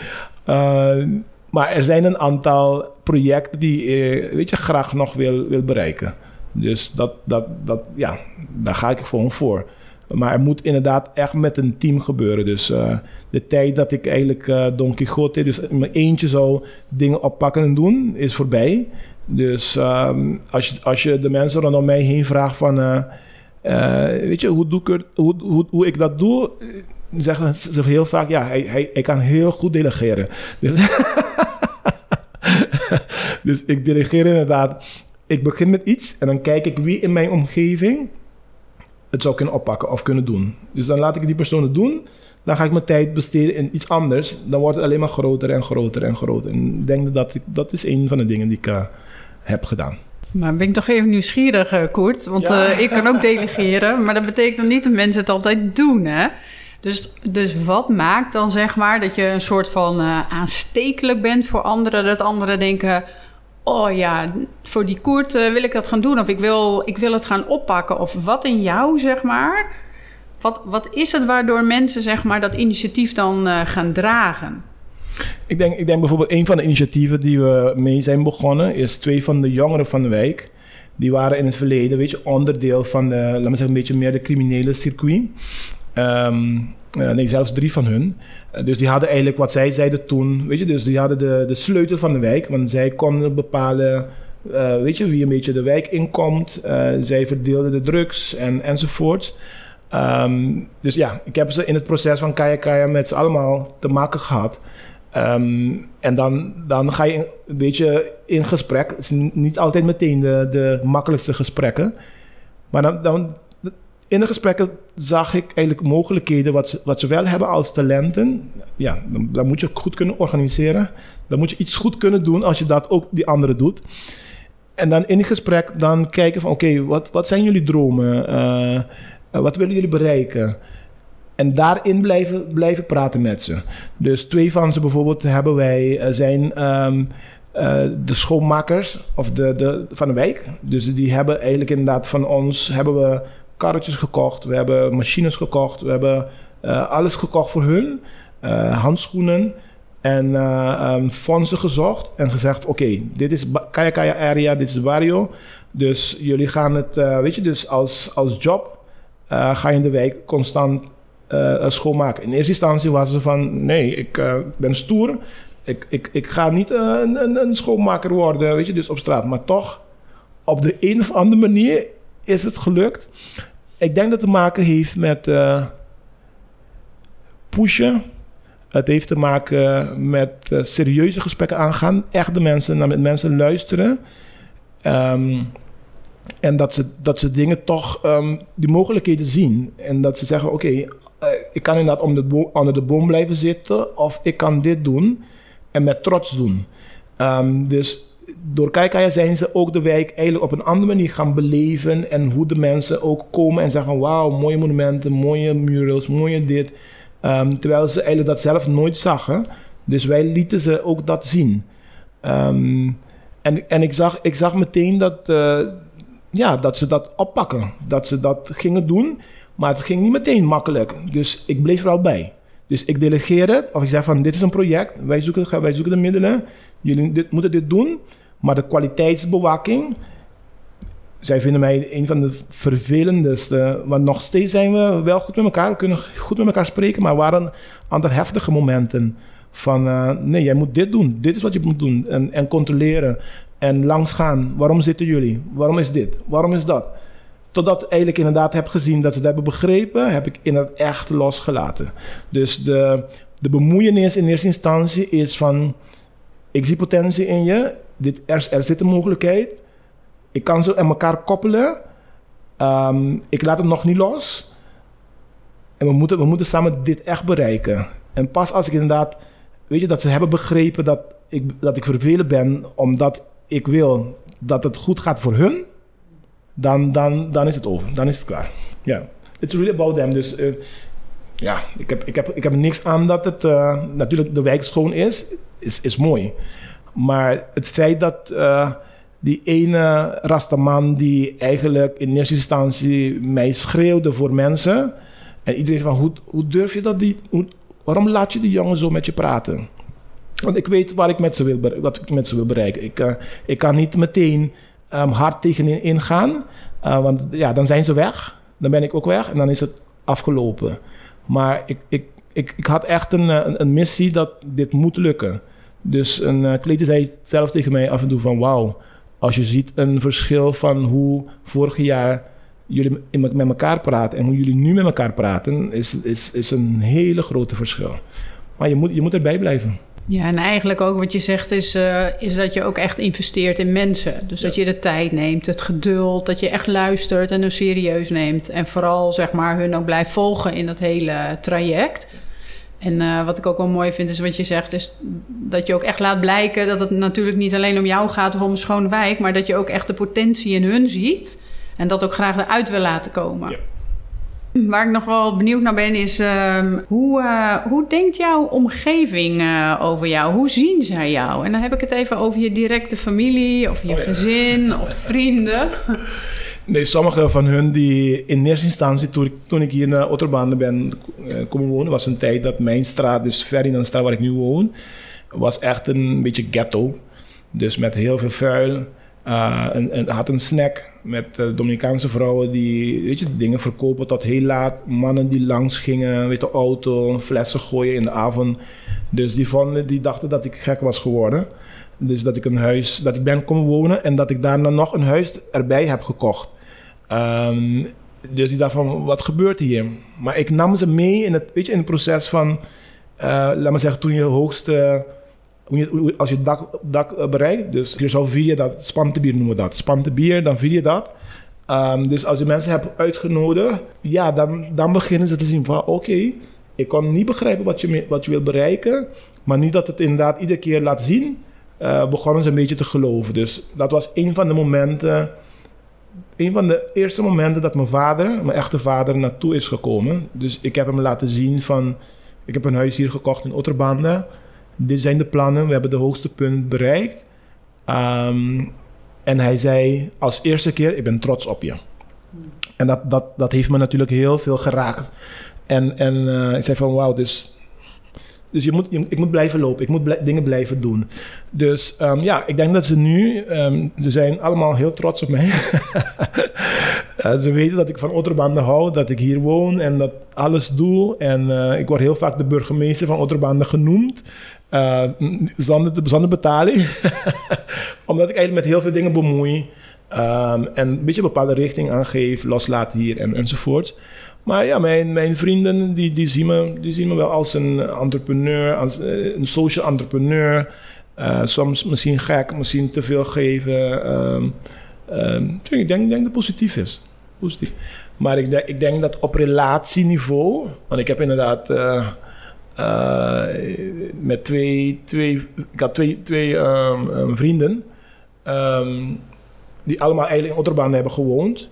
Speaker 2: Uh, maar er zijn een aantal projecten die uh, weet je, graag nog wil, wil bereiken. Dus dat, dat, dat, ja, daar ga ik gewoon voor. Maar het moet inderdaad echt met een team gebeuren. Dus uh, de tijd dat ik eigenlijk Don Quixote, dus in mijn eentje zou dingen oppakken en doen, is voorbij. Dus um, als, je, als je de mensen rondom mij heen vraagt van... Weet je, hoe, doe ik hoe, hoe, hoe ik dat doe zeggen ze heel vaak, ja, hij, hij, hij kan heel goed delegeren. Dus, dus ik delegeer inderdaad. Ik begin met iets en dan kijk ik wie in mijn omgeving het zou kunnen oppakken of kunnen doen. Dus dan laat ik die persoon het doen. Dan ga ik mijn tijd besteden in iets anders. Dan wordt het alleen maar groter en groter en groter. En ik denk dat dat is een van de dingen die ik uh, heb gedaan.
Speaker 1: Maar ben ik toch even nieuwsgierig, uh, Koert. Want ja. uh, ik kan ook delegeren. Maar dat betekent niet dat mensen het altijd doen, hè? Dus, dus wat maakt dan zeg maar dat je een soort van uh, aanstekelijk bent voor anderen? Dat anderen denken: oh ja, voor die koert uh, wil ik dat gaan doen. Of ik wil, ik wil het gaan oppakken. Of wat in jou, zeg maar. Wat, wat is het waardoor mensen zeg maar, dat initiatief dan uh, gaan dragen?
Speaker 2: Ik denk, ik denk bijvoorbeeld een van de initiatieven die we mee zijn begonnen... is twee van de jongeren van de wijk. Die waren in het verleden, weet je, onderdeel van de, laten we zeggen, een beetje meer de criminele circuit. Um, nee, zelfs drie van hun. Uh, dus die hadden eigenlijk wat zij zeiden toen. Weet je, dus die hadden de, de sleutel van de wijk. Want zij konden bepalen, uh, weet je, wie een beetje de wijk inkomt. Zij verdeelden de drugs en, enzovoort. Um, dus ja, ik heb ze in het proces van Kaya Kaya met ze allemaal te maken gehad. Um, en dan, dan ga je een beetje in gesprek. Het is niet altijd meteen de, de makkelijkste gesprekken. Maar dan, dan in de gesprekken zag ik eigenlijk mogelijkheden wat ze, wat ze wel hebben als talenten. Ja, dan, moet je goed kunnen organiseren. Dan moet je iets goed kunnen doen als je dat ook die anderen doet. En dan in het gesprek dan kijken van oké, wat, wat zijn jullie dromen? Uh, wat willen jullie bereiken? En daarin blijven, blijven praten met ze. Dus twee van ze bijvoorbeeld hebben wij, uh, zijn uh, de schoonmakers of de, de, van de wijk. Dus die hebben eigenlijk inderdaad van ons, hebben we karretjes gekocht, we hebben machines gekocht, we hebben uh, alles gekocht voor hun, uh, handschoenen en um, fondsen gezocht en gezegd: Oké, dit is Kaya Kaya Area, dit is Wario. Dus jullie gaan het, weet je, dus als, als job ga je in de wijk constant schoonmaken. In eerste instantie was ze van: Nee, ik ben stoer. Ik, ik, ik ga niet een, een, een schoonmaker worden, weet je, dus op straat. Maar toch, op de een of andere manier is het gelukt. Ik denk dat het te maken heeft met uh, pushen. Het heeft te maken met uh, serieuze gesprekken aangaan. Echt de mensen, naar met mensen luisteren. Um, en dat ze, dat ze dingen toch, um, die mogelijkheden zien. En dat ze zeggen, oké, ik kan inderdaad onder de, boom, onder de boom blijven zitten. Of ik kan dit doen. En met trots doen. Um, dus door Kaikaya zijn ze ook de wijk eigenlijk op een andere manier gaan beleven. En hoe de mensen ook komen en zeggen: Wauw, mooie monumenten, mooie murals, mooie dit. Um, terwijl ze eigenlijk dat zelf nooit zagen. Dus wij lieten ze ook dat zien. Um, en en ik, zag, ik zag meteen dat, uh, ja, dat ze dat oppakken. Dat ze dat gingen doen. Maar het ging niet meteen makkelijk. Dus ik bleef er al bij. Dus ik delegeer het. Of ik zeg van dit is een project. Wij zoeken, wij zoeken de middelen. Jullie dit, moeten dit doen. Maar de kwaliteitsbewaking, zij vinden mij een van de vervelendste. Want nog steeds zijn we wel goed met elkaar. We kunnen goed met elkaar spreken. Maar waren een heftige momenten. Van uh, nee, jij moet dit doen. Dit is wat je moet doen. En, en controleren. En langsgaan. Waarom zitten jullie? Waarom is dit? Waarom is dat? Totdat ik eigenlijk inderdaad heb gezien dat ze het hebben begrepen, heb ik in het echt losgelaten. Dus de, de bemoeienis in eerste instantie is van: ik zie potentie in je, dit, er, zit een mogelijkheid, ik kan ze aan elkaar koppelen, Ehm, ik laat het nog niet los. En we moeten, we moeten samen dit echt bereiken. En pas als ik inderdaad, weet je, dat ze hebben begrepen dat ik, dat ik vervelend ben omdat ik wil dat het goed gaat voor hun, dan, dan, dan is het over. Dan is het klaar. Ja, it's really about them. Dus uh, ja, ik heb, ik, heb, ik heb niks aan dat het uh, natuurlijk de wijk schoon is, is, is mooi. Maar het feit dat. Uh, die ene rastaman die eigenlijk in eerste instantie mij schreeuwde voor mensen. En iedereen van, hoe, hoe durf je dat? Die, hoe, waarom laat je die jongen zo met je praten? Want ik weet waar ik met ze wil, wat ik met ze wil bereiken. Ik, uh, ik kan niet meteen um, hard tegenin ingaan. Uh, want ja, dan zijn ze weg. Dan ben ik ook weg en dan is het afgelopen. Maar ik, ik, ik, ik had echt een, een missie dat dit moet lukken. Dus een uh, klete zei zelf tegen mij af en toe van... wauw, als je ziet een verschil van hoe vorig jaar jullie met elkaar praten en hoe jullie nu met elkaar praten, is, is, is een hele grote verschil. Maar je moet, je moet erbij blijven.
Speaker 1: Ja, en eigenlijk ook wat je zegt is, uh, is dat je ook echt investeert in mensen. Dus dat je de tijd neemt, het geduld, dat je echt luistert en hun serieus neemt. En vooral zeg maar hun ook blijft volgen in dat hele traject. En uh, wat ik ook wel mooi vind, is wat je zegt, is dat je ook echt laat blijken dat het natuurlijk niet alleen om jou gaat of om een schone wijk, maar dat je ook echt de potentie in hun ziet en dat ook graag eruit wil laten komen. Ja. Waar ik nog wel benieuwd naar ben, is uh, hoe, uh, hoe denkt jouw omgeving uh, over jou? Hoe zien zij jou? En dan heb ik het even over je directe familie of je oh, ja. gezin of vrienden.
Speaker 2: Nee, sommige van hun die in eerste instantie, toen ik, toen ik hier naar Otterbaan ben uh, komen wonen, was een tijd dat mijn straat, dus ver in de straat waar ik nu woon, was echt een beetje ghetto. Dus met heel veel vuil. Uh, en, en had een snack met uh, Dominicaanse vrouwen die weet je, dingen verkopen tot heel laat. Mannen die langs gingen, weet de auto, flessen gooien in de avond. Dus die, vonden, die dachten dat ik gek was geworden. Dus dat ik een huis, dat ik ben komen wonen en dat ik daarna nog een huis erbij heb gekocht. Um, dus die dacht van, wat gebeurt hier? Maar ik nam ze mee in het, weet je, in het proces van, uh, laat maar zeggen, toen je hoogste, als je het dak, dak bereikt, dus je zou vier dat, spantebier noemen we dat. Spantebier, dan vier je dat. Um, dus als je mensen hebt uitgenodigd, ja, dan, dan beginnen ze te zien van, oké, ik kan niet begrijpen wat je, wat je wil bereiken, maar nu dat het inderdaad iedere keer laat zien, uh, begonnen ze een beetje te geloven. Dus dat was een van de momenten een van de eerste momenten dat mijn vader, mijn echte vader, naartoe is gekomen. Dus ik heb hem laten zien van... Ik heb een huis hier gekocht in Otterbande. Dit zijn de plannen. We hebben de hoogste punt bereikt. Um, en hij zei als eerste keer, ik ben trots op je. En dat, dat, dat heeft me natuurlijk heel veel geraakt. En, en uh, ik zei van wauw, dus dus je moet, ik moet blijven lopen, ik moet dingen blijven doen. Dus um, ja, ik denk dat ze nu, um, ze zijn allemaal heel trots op mij. uh, ze weten dat ik van Otterbande hou, dat ik hier woon en dat alles doe. En uh, ik word heel vaak de burgemeester van Otterbande genoemd. Uh, zonder, betaling. Omdat ik eigenlijk met heel veel dingen bemoei. Um, en een beetje een bepaalde richting aangeef, loslaat hier en, enzovoort. Maar ja, mijn, mijn vrienden die, die, zien me, die zien me wel als een entrepreneur, als eh, een social entrepreneur. Uh, soms misschien gek, misschien te veel geven. Um, um, ik, denk, denk dat het positief is. Positief. Maar ik denk, ik denk dat op relatieniveau, want ik heb inderdaad uh, met twee, twee, ik had twee, twee um, vrienden, die allemaal eigenlijk in Otterbaan hebben gewoond.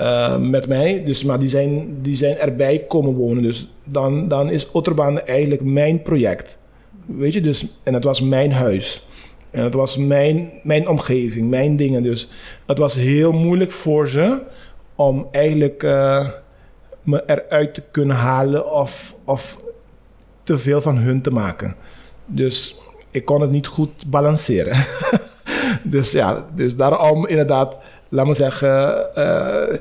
Speaker 2: Uh, met mij. Dus, maar die zijn, die zijn erbij komen wonen. Dus dan, dan is Otterbaan eigenlijk mijn project. Weet je, dus, en het was mijn huis. En het was mijn, mijn omgeving, mijn dingen. Dus het was heel moeilijk voor ze om eigenlijk uh, me eruit te kunnen halen of, of te veel van hun te maken. Dus ik kon het niet goed balanceren. dus ja, dus daarom inderdaad laat me zeggen, uh,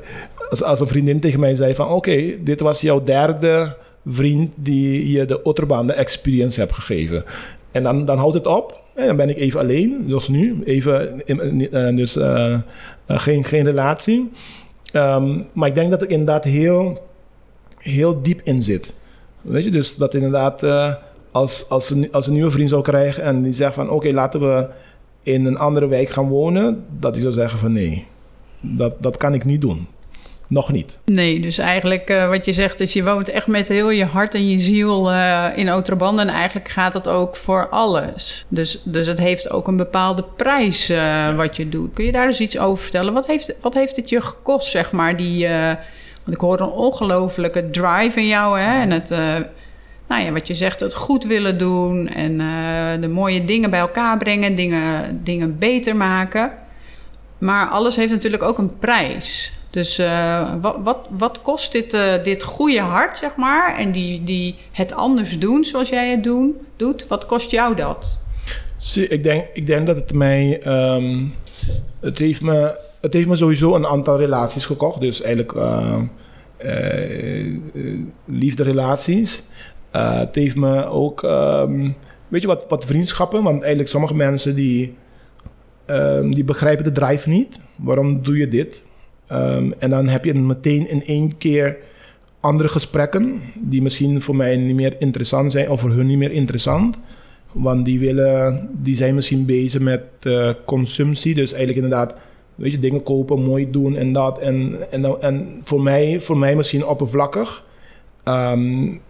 Speaker 2: als, als, een vriendin tegen mij zei van... oké, dit was jouw derde vriend die je de Otterbaan experience hebt gegeven. En dan, dan houdt het op. En dan ben ik even alleen, zoals nu. Even, uh, dus geen, geen relatie. Ehm, maar ik denk dat ik inderdaad heel, heel diep in zit. Weet je, dus dat inderdaad als, als, een, als een nieuwe vriend zou krijgen en die zegt van oké, laten we in een andere wijk gaan wonen, dat hij zou zeggen van nee, dat, dat kan ik niet doen. Nog niet.
Speaker 1: Nee, dus eigenlijk uh, wat je zegt is je woont echt met heel je hart en je ziel uh, in Outraband. En eigenlijk gaat het ook voor alles. Dus, dus het heeft ook een bepaalde prijs uh, wat je doet. Kun je daar eens iets over vertellen? Wat heeft, wat heeft het je gekost, zeg maar, die... want ik hoor een ongelofelijke drive in jou, hè? En het... nou ja, wat je zegt, het goed willen doen en de mooie dingen bij elkaar brengen, dingen, dingen beter maken. Maar alles heeft natuurlijk ook een prijs. Dus uh, wat, wat, wat, kost dit, uh, dit goede hart, zeg maar, en die, die het anders doen zoals jij het doen, doet, wat kost jou dat?
Speaker 2: Ik denk, ik denk dat het mij, um, het, heeft me, het heeft me sowieso een aantal relaties gekocht. Dus eigenlijk uh, liefderelaties. het heeft me ook, um, weet je wat, wat vriendschappen, want eigenlijk sommige mensen die, um, die begrijpen de drive niet. Waarom doe je dit? Um, en dan heb je meteen in één keer andere gesprekken die misschien voor mij niet meer interessant zijn of voor hun niet meer interessant. Want die, willen, die zijn misschien bezig met uh, consumptie. Dus eigenlijk inderdaad, weet je, dingen kopen, mooi doen en dat. En, en, en voor, mij, voor mij misschien oppervlakkig. Um,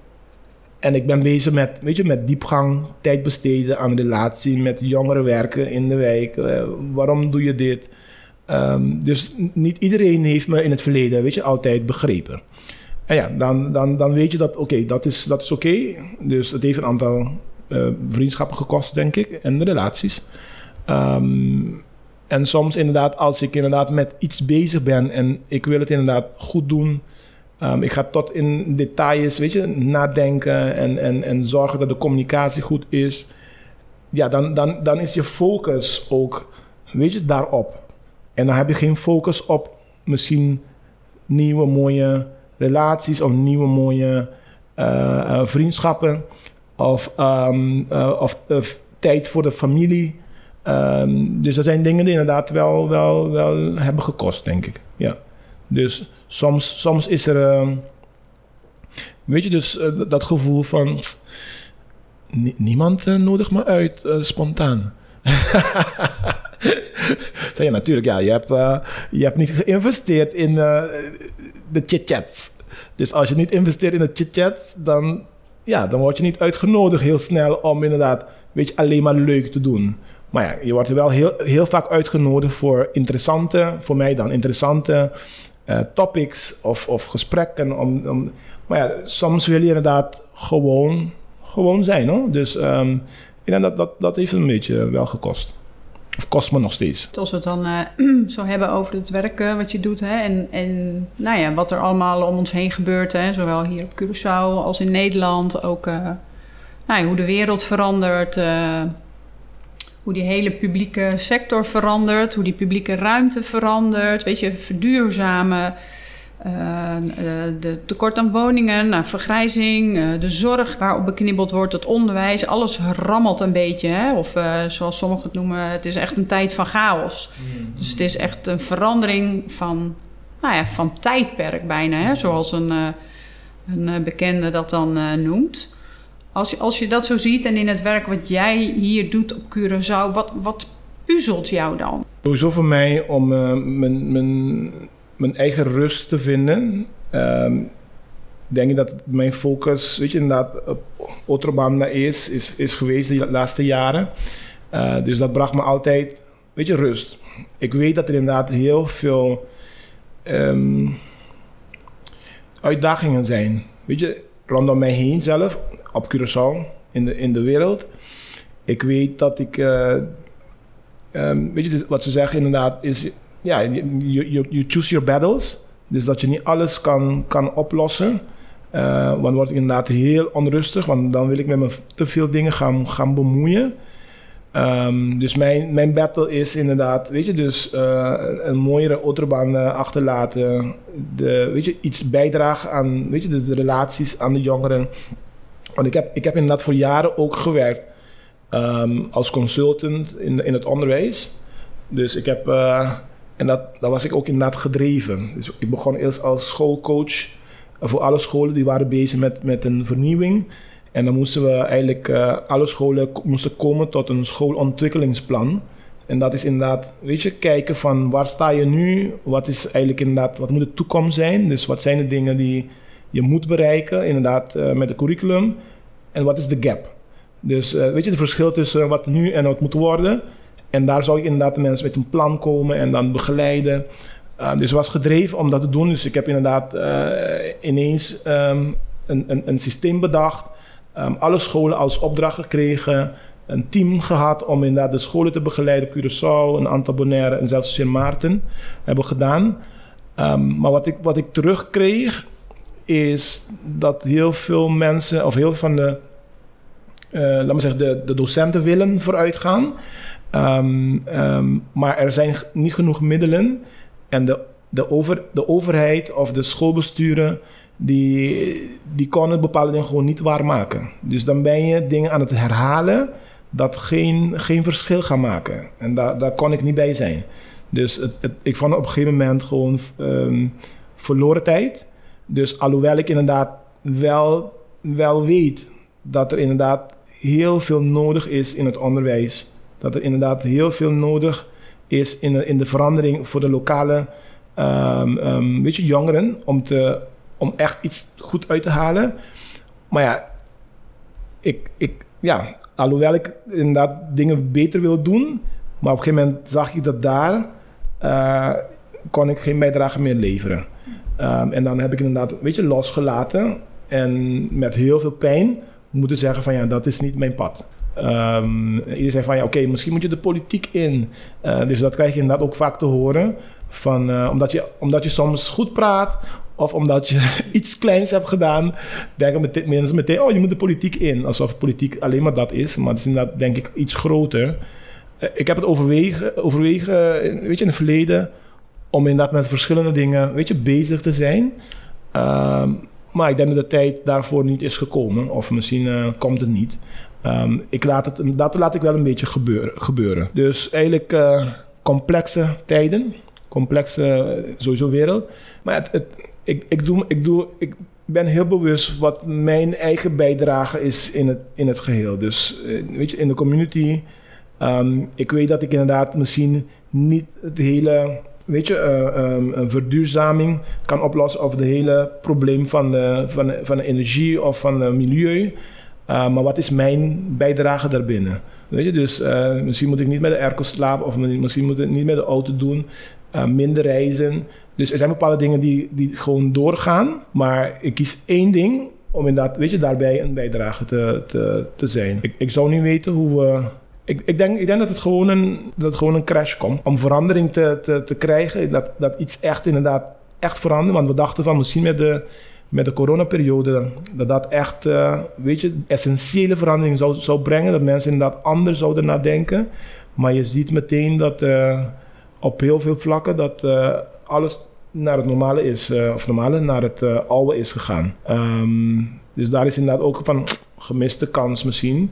Speaker 2: en ik ben bezig met, weet je, met diepgang, tijd besteden aan relatie, met jongeren werken in de wijk. Uh, waarom doe je dit? Um, dus niet iedereen heeft me in het verleden, weet je, altijd begrepen. En ja, dan, dan, dan weet je dat, oké, dat is, dat is oké. Dus het heeft een aantal uh, vriendschappen gekost, denk ik, en de relaties. Um, en soms inderdaad, als ik inderdaad met iets bezig ben en ik wil het inderdaad goed doen... Um, ik ga tot in details, weet je, nadenken en, en, en zorgen dat de communicatie goed is. Ja, dan, dan, dan is je focus ook, weet je, daarop. En dan heb je geen focus op misschien nieuwe mooie relaties of nieuwe mooie uh, uh, vriendschappen of, um, uh, of tijd voor de familie. Um, dus dat zijn dingen die inderdaad wel, wel, wel hebben gekost, denk ik. Ja. Dus soms, soms is er, um, weet je, dus dat gevoel van niemand nodigt me uit spontaan. zeg je natuurlijk, ja, je hebt, uh, je hebt niet geïnvesteerd in uh, de chit-chats. Dus als je niet investeert in de chit-chat, dan, ja, dan word je niet uitgenodigd heel snel om inderdaad, weet je, alleen maar leuk te doen. Maar ja, je wordt wel heel, heel vaak uitgenodigd voor interessante, voor mij dan interessante uh, topics of, of gesprekken. Om, om, maar ja, soms wil je inderdaad gewoon, gewoon zijn. Hoor. Dus um, denk dat, dat heeft een beetje wel gekost. Of kost me nog steeds.
Speaker 1: Als we het dan uh, zo hebben over het werk uh, wat je doet... Hè, en, en nou ja, wat er allemaal om ons heen gebeurt... Hè, zowel hier op Curaçao als in Nederland... ook nou ja, hoe de wereld verandert... hoe die hele publieke sector verandert... hoe die publieke ruimte verandert... weet je, verduurzamen... Uh, de tekort aan woningen, nou, vergrijzing, uh, de zorg waarop beknibbeld wordt, het onderwijs, alles rammelt een beetje. Hè? Of uh, zoals sommigen het noemen, het is echt een tijd van chaos. Mm. Dus het is echt een verandering van, nou ja, van tijdperk bijna, hè? zoals een, een bekende dat dan noemt. Als je, als je dat zo ziet en in het werk wat jij hier doet op Curaçao, wat, wat puzzelt jou dan?
Speaker 2: Sowieso voor mij om mijn, mijn mijn eigen rust te vinden. Um, denk ik dat mijn focus, weet je, inderdaad op Otrobanda is, is, is geweest de laatste jaren. Uh, dus dat bracht me altijd, weet je, rust. Ik weet dat er inderdaad heel veel um, uitdagingen zijn. Weet je, rondom mij heen zelf, op Curaçao, in de, in de wereld. Ik weet dat ik, uh, um, weet je, wat ze zeggen inderdaad, is ja, you, you, choose your battles. Dus dat je niet alles kan, kan oplossen. Uh, want dan word ik inderdaad heel onrustig, want dan wil ik met me te veel dingen gaan, gaan bemoeien. Um, dus mijn, mijn battle is inderdaad, weet je, dus uh, een mooiere autobaan uh, achterlaten. De, weet je, iets bijdragen aan, weet je, de, relaties aan de jongeren. Want ik heb, ik heb inderdaad voor jaren ook gewerkt um, als consultant in, in het onderwijs. Dus ik heb En dat, dat was ik ook inderdaad gedreven. Dus ik begon eerst als schoolcoach voor alle scholen die waren bezig met, met een vernieuwing. En dan moesten we eigenlijk, uh, alle scholen moesten komen tot een schoolontwikkelingsplan. En dat is inderdaad, weet je, kijken van waar sta je nu? Wat is eigenlijk inderdaad, wat moet de toekomst zijn? Dus wat zijn de dingen die je moet bereiken, inderdaad, uh, met het curriculum? En wat is de gap? Dus uh, weet je, het verschil tussen wat nu en wat moet worden. En daar zou ik inderdaad de mensen met een plan komen en dan begeleiden. Uh, dus was gedreven om dat te doen. Dus ik heb inderdaad ineens um, een, een, een, systeem bedacht. Um, alle scholen als opdracht gekregen. Een team gehad om inderdaad de scholen te begeleiden op Curaçao, een aantal Bonaire en zelfs Sint Maarten hebben gedaan. Um, maar wat ik, wat ik terugkreeg is dat heel veel mensen, of heel veel van de, uh, laat zeggen, de, de docenten willen vooruitgaan. Um, um, maar er zijn niet genoeg middelen. En de, de, over, de overheid of de schoolbesturen, die, die konden bepaalde dingen gewoon niet waarmaken. Dus dan ben je dingen aan het herhalen dat geen, geen verschil gaan maken. En daar, daar kon ik niet bij zijn. Dus het, het, ik vond het op een gegeven moment gewoon um, verloren tijd. Dus alhoewel ik inderdaad wel, wel weet dat er inderdaad heel veel nodig is in het onderwijs. Dat er inderdaad heel veel nodig is in de, in de verandering voor de lokale um, weet je, jongeren. Om, te, om echt iets goed uit te halen. Maar ja, ik, ik, ja, alhoewel ik inderdaad dingen beter wil doen. Maar op een gegeven moment zag ik dat daar uh, kon ik geen bijdrage meer leveren. Um, en dan heb ik inderdaad, weet je, losgelaten. En met heel veel pijn moeten zeggen van ja, dat is niet mijn pad. Um, iedereen zegt van ja, oké, misschien moet je de politiek in. Uh, dus dat krijg je inderdaad ook vaak te horen. Van, uh, omdat, je, omdat je soms goed praat of omdat je iets kleins hebt gedaan, denken mensen meteen, oh, je moet de politiek in. Alsof politiek alleen maar dat is. Maar het is inderdaad, denk ik, iets groter. Uh, ik heb het overwegen, overwegen, weet je, in het verleden, om inderdaad met verschillende dingen, weet je, bezig te zijn. maar ik denk dat de tijd daarvoor niet is gekomen. Of misschien komt het niet. Um, ik laat het, dat laat ik wel een beetje gebeuren. gebeuren. Dus eigenlijk complexe tijden, complexe sowieso wereld. Maar het, het, ik, ik, doe, ik, doe, ik ben heel bewust wat mijn eigen bijdrage is in het, in het geheel. Dus uh, weet je, in de community. Um, ik weet dat ik inderdaad misschien niet het hele weet je, uh, um, een verduurzaming kan oplossen of het hele probleem van de, van, de, van de energie of van het milieu. Uh, maar wat is mijn bijdrage daarbinnen? Weet je, dus misschien moet ik niet met de airco slapen of misschien moet ik niet met de auto doen. Uh, minder reizen. Dus er zijn bepaalde dingen die, die gewoon doorgaan. Maar ik kies één ding om inderdaad, weet je, daarbij een bijdrage te, te, te zijn. Ik, ik zou niet weten hoe we. Ik, ik, denk, ik denk dat het gewoon een, dat gewoon een crash komt. Om verandering te, te, te krijgen, dat, dat iets echt inderdaad echt verandert. Want we dachten van misschien met de met de coronaperiode, dat dat echt, uh, weet je, essentiële verandering zou, zou brengen. Dat mensen inderdaad anders zouden nadenken. Maar je ziet meteen dat uh, op heel veel vlakken dat uh, alles naar het normale is, of normale, naar het oude is gegaan. Um, dus daar is inderdaad ook van gemiste kans misschien.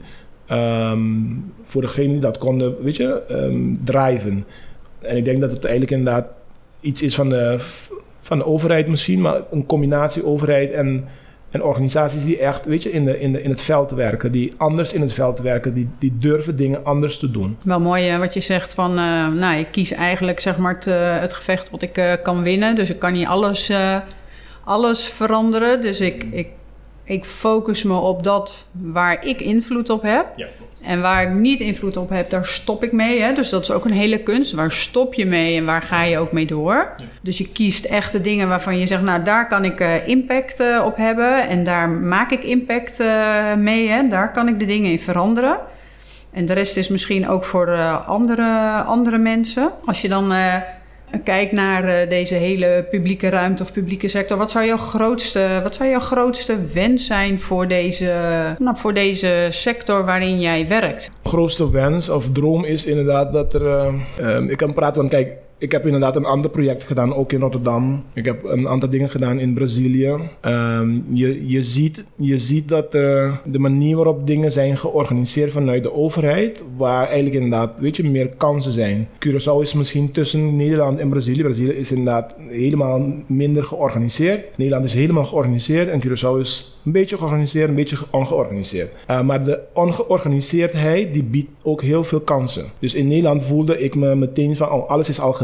Speaker 2: Um, voor degene die dat konden, weet je, um, drijven. En ik denk dat het eigenlijk inderdaad iets is van de van de overheid misschien, maar een combinatie overheid en, en organisaties die echt, weet je, in, de, in, de, in het veld werken, die anders in het veld werken, die, die durven dingen anders te doen.
Speaker 1: Wel mooi wat je zegt van, uh, nou, ik kies eigenlijk zeg maar het, uh, het gevecht wat ik kan winnen, dus ik kan niet alles, alles veranderen, dus ik, ik, ik focus me op dat waar ik invloed op heb. Ja. En waar ik niet invloed op heb, daar stop ik mee. Hè? Dus dat is ook een hele kunst. Waar stop je mee en waar ga je ook mee door? Dus je kiest echt de dingen waarvan je zegt, nou daar kan ik uh, impact uh, op hebben. En daar maak ik impact uh, mee. Hè? Daar kan ik de dingen in veranderen. En de rest is misschien ook voor andere, andere mensen. Als je dan kijk naar uh, deze hele publieke ruimte of publieke sector, wat zou jouw grootste, wat zou jouw grootste wens zijn voor deze, nou, voor deze sector waarin jij werkt?
Speaker 2: grootste wens of droom is inderdaad dat er. Uh, um, ik kan praten, want kijk, ik heb inderdaad een ander project gedaan, ook in Rotterdam. Ik heb een aantal dingen gedaan in Brazilië. Ehm, je, je, ziet, je ziet dat uh, de manier waarop dingen zijn georganiseerd vanuit de overheid, waar eigenlijk inderdaad, weet je, meer kansen zijn. Curaçao is misschien tussen Nederland en Brazilië. Brazilië is inderdaad helemaal minder georganiseerd. Nederland is helemaal georganiseerd en Curaçao is een beetje georganiseerd, een beetje ongeorganiseerd. Uh, maar de ongeorganiseerdheid, die biedt ook heel veel kansen. Dus in Nederland voelde ik me meteen van, oh, alles is al gedaan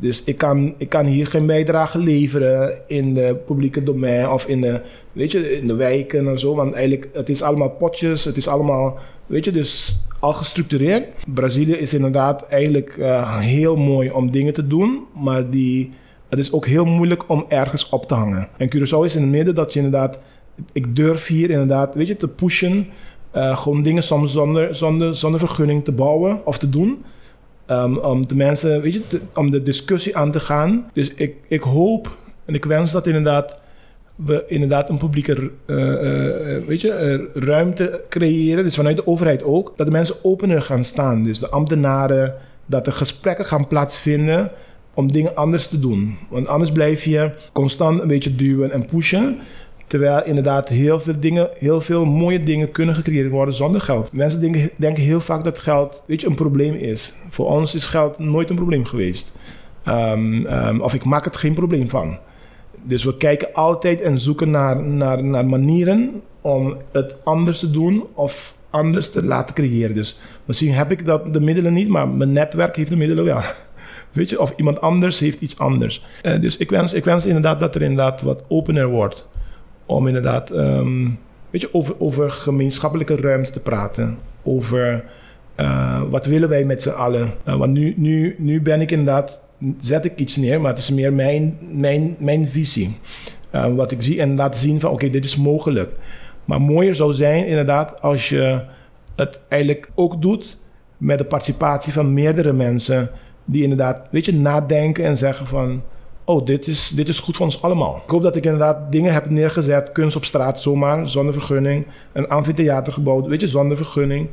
Speaker 2: dus ik kan, ik kan hier geen bijdrage leveren in de publieke domein of in de, weet je, in de wijken en zo. Want eigenlijk, het is allemaal potjes, het is allemaal, weet je, dus al gestructureerd. Brazilië is inderdaad eigenlijk uh, heel mooi om dingen te doen, maar die, het is ook heel moeilijk om ergens op te hangen. En Curaçao is in het midden dat je inderdaad, ik durf hier inderdaad, weet je, te pushen. Uh, gewoon dingen soms zonder, zonder, zonder vergunning te bouwen of te doen. Um, om de mensen, weet je, om de discussie aan te gaan. Dus ik, ik hoop en ik wens dat inderdaad we inderdaad een publieke uh, uh, weet je, ruimte creëren. Dus vanuit de overheid ook. Dat de mensen opener gaan staan. Dus de ambtenaren, dat er gesprekken gaan plaatsvinden om dingen anders te doen. Want anders blijf je constant een beetje duwen en pushen. Terwijl inderdaad heel veel dingen, heel veel mooie dingen kunnen gecreëerd worden zonder geld. Mensen denken, heel vaak dat geld, weet je, een probleem is. Voor ons is geld nooit een probleem geweest. Um, um, of ik maak het geen probleem van. Dus we kijken altijd en zoeken naar, naar, naar manieren om het anders te doen of anders te laten creëren. Dus misschien heb ik dat, de middelen niet, maar mijn netwerk heeft de middelen wel. Weet je, of iemand anders heeft iets anders. Uh, dus ik wens, ik wens inderdaad dat er inderdaad wat opener wordt om inderdaad um, weet je, over, over gemeenschappelijke ruimte te praten. Over uh, wat willen wij met z'n allen. Uh, want nu, nu, nu ben ik inderdaad, zet ik iets neer, maar het is meer mijn, mijn, mijn visie. Uh, wat ik zie en laat zien van oké, dit is mogelijk. Maar mooier zou zijn inderdaad als je het eigenlijk ook doet met de participatie van meerdere mensen die inderdaad, weet je, nadenken en zeggen van oh, dit is, dit is goed voor ons allemaal. Ik hoop dat ik inderdaad dingen heb neergezet, kunst op straat zomaar, zonder vergunning. Een amfitheater gebouwd, weet je, zonder vergunning.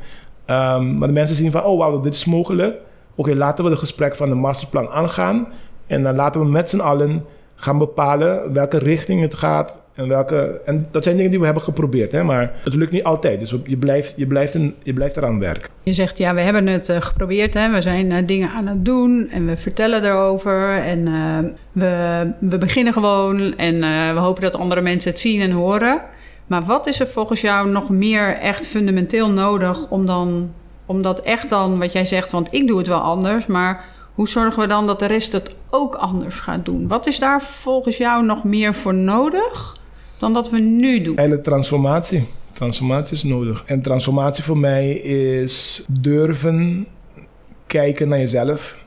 Speaker 2: Um, maar de mensen zien van, oh wauw, dit is mogelijk. Oké, laten we het gesprek van de masterplan aangaan. En dan laten we met z'n allen gaan bepalen welke richting het gaat en, welke, en dat zijn dingen die we hebben geprobeerd, hè, maar het lukt niet altijd. Dus je blijft, je blijft, een, je blijft eraan werken.
Speaker 1: Je zegt, ja, we hebben het uh, geprobeerd. Hè. We zijn uh, dingen aan het doen en we vertellen erover. En uh, we, we beginnen gewoon en we hopen dat andere mensen het zien en horen. Maar wat is er volgens jou nog meer echt fundamenteel nodig om, dan, om dat echt dan, wat jij zegt, want ik doe het wel anders, maar hoe zorgen we dan dat de rest het ook anders gaat doen? Wat is daar volgens jou nog meer voor nodig dan dat we nu doen?
Speaker 2: Hele transformatie. Transformatie is nodig. En transformatie voor mij is durven kijken naar jezelf.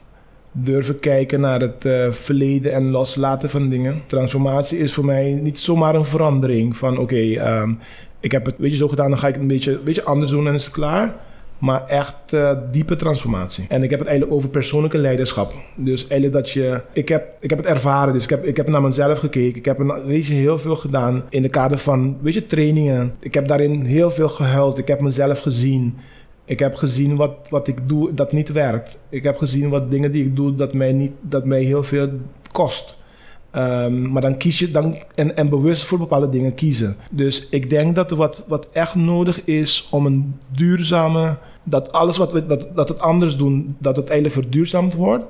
Speaker 2: Durven kijken naar het uh, verleden en loslaten van dingen. Transformatie is voor mij niet zomaar een verandering van oké, um, ik heb het weet je, zo gedaan, dan ga ik het een beetje, een beetje anders doen en is het klaar maar echt uh, diepe transformatie. En ik heb het eigenlijk over persoonlijke leiderschap. Dus eigenlijk dat je... Ik heb, ik heb het ervaren, dus ik heb, ik heb naar mezelf gekeken. Ik heb een, weet je, heel veel gedaan in de kader van, weet je, trainingen. Ik heb daarin heel veel gehuild. Ik heb mezelf gezien. Ik heb gezien wat, wat ik doe dat niet werkt. Ik heb gezien wat dingen die ik doe dat mij, niet, dat mij heel veel kost. Um, maar dan kies je dan en, en bewust voor bepaalde dingen kiezen. Dus ik denk dat wat, wat echt nodig is om een duurzame. Dat alles wat we dat, dat het anders doen, dat het eigenlijk verduurzaamd wordt.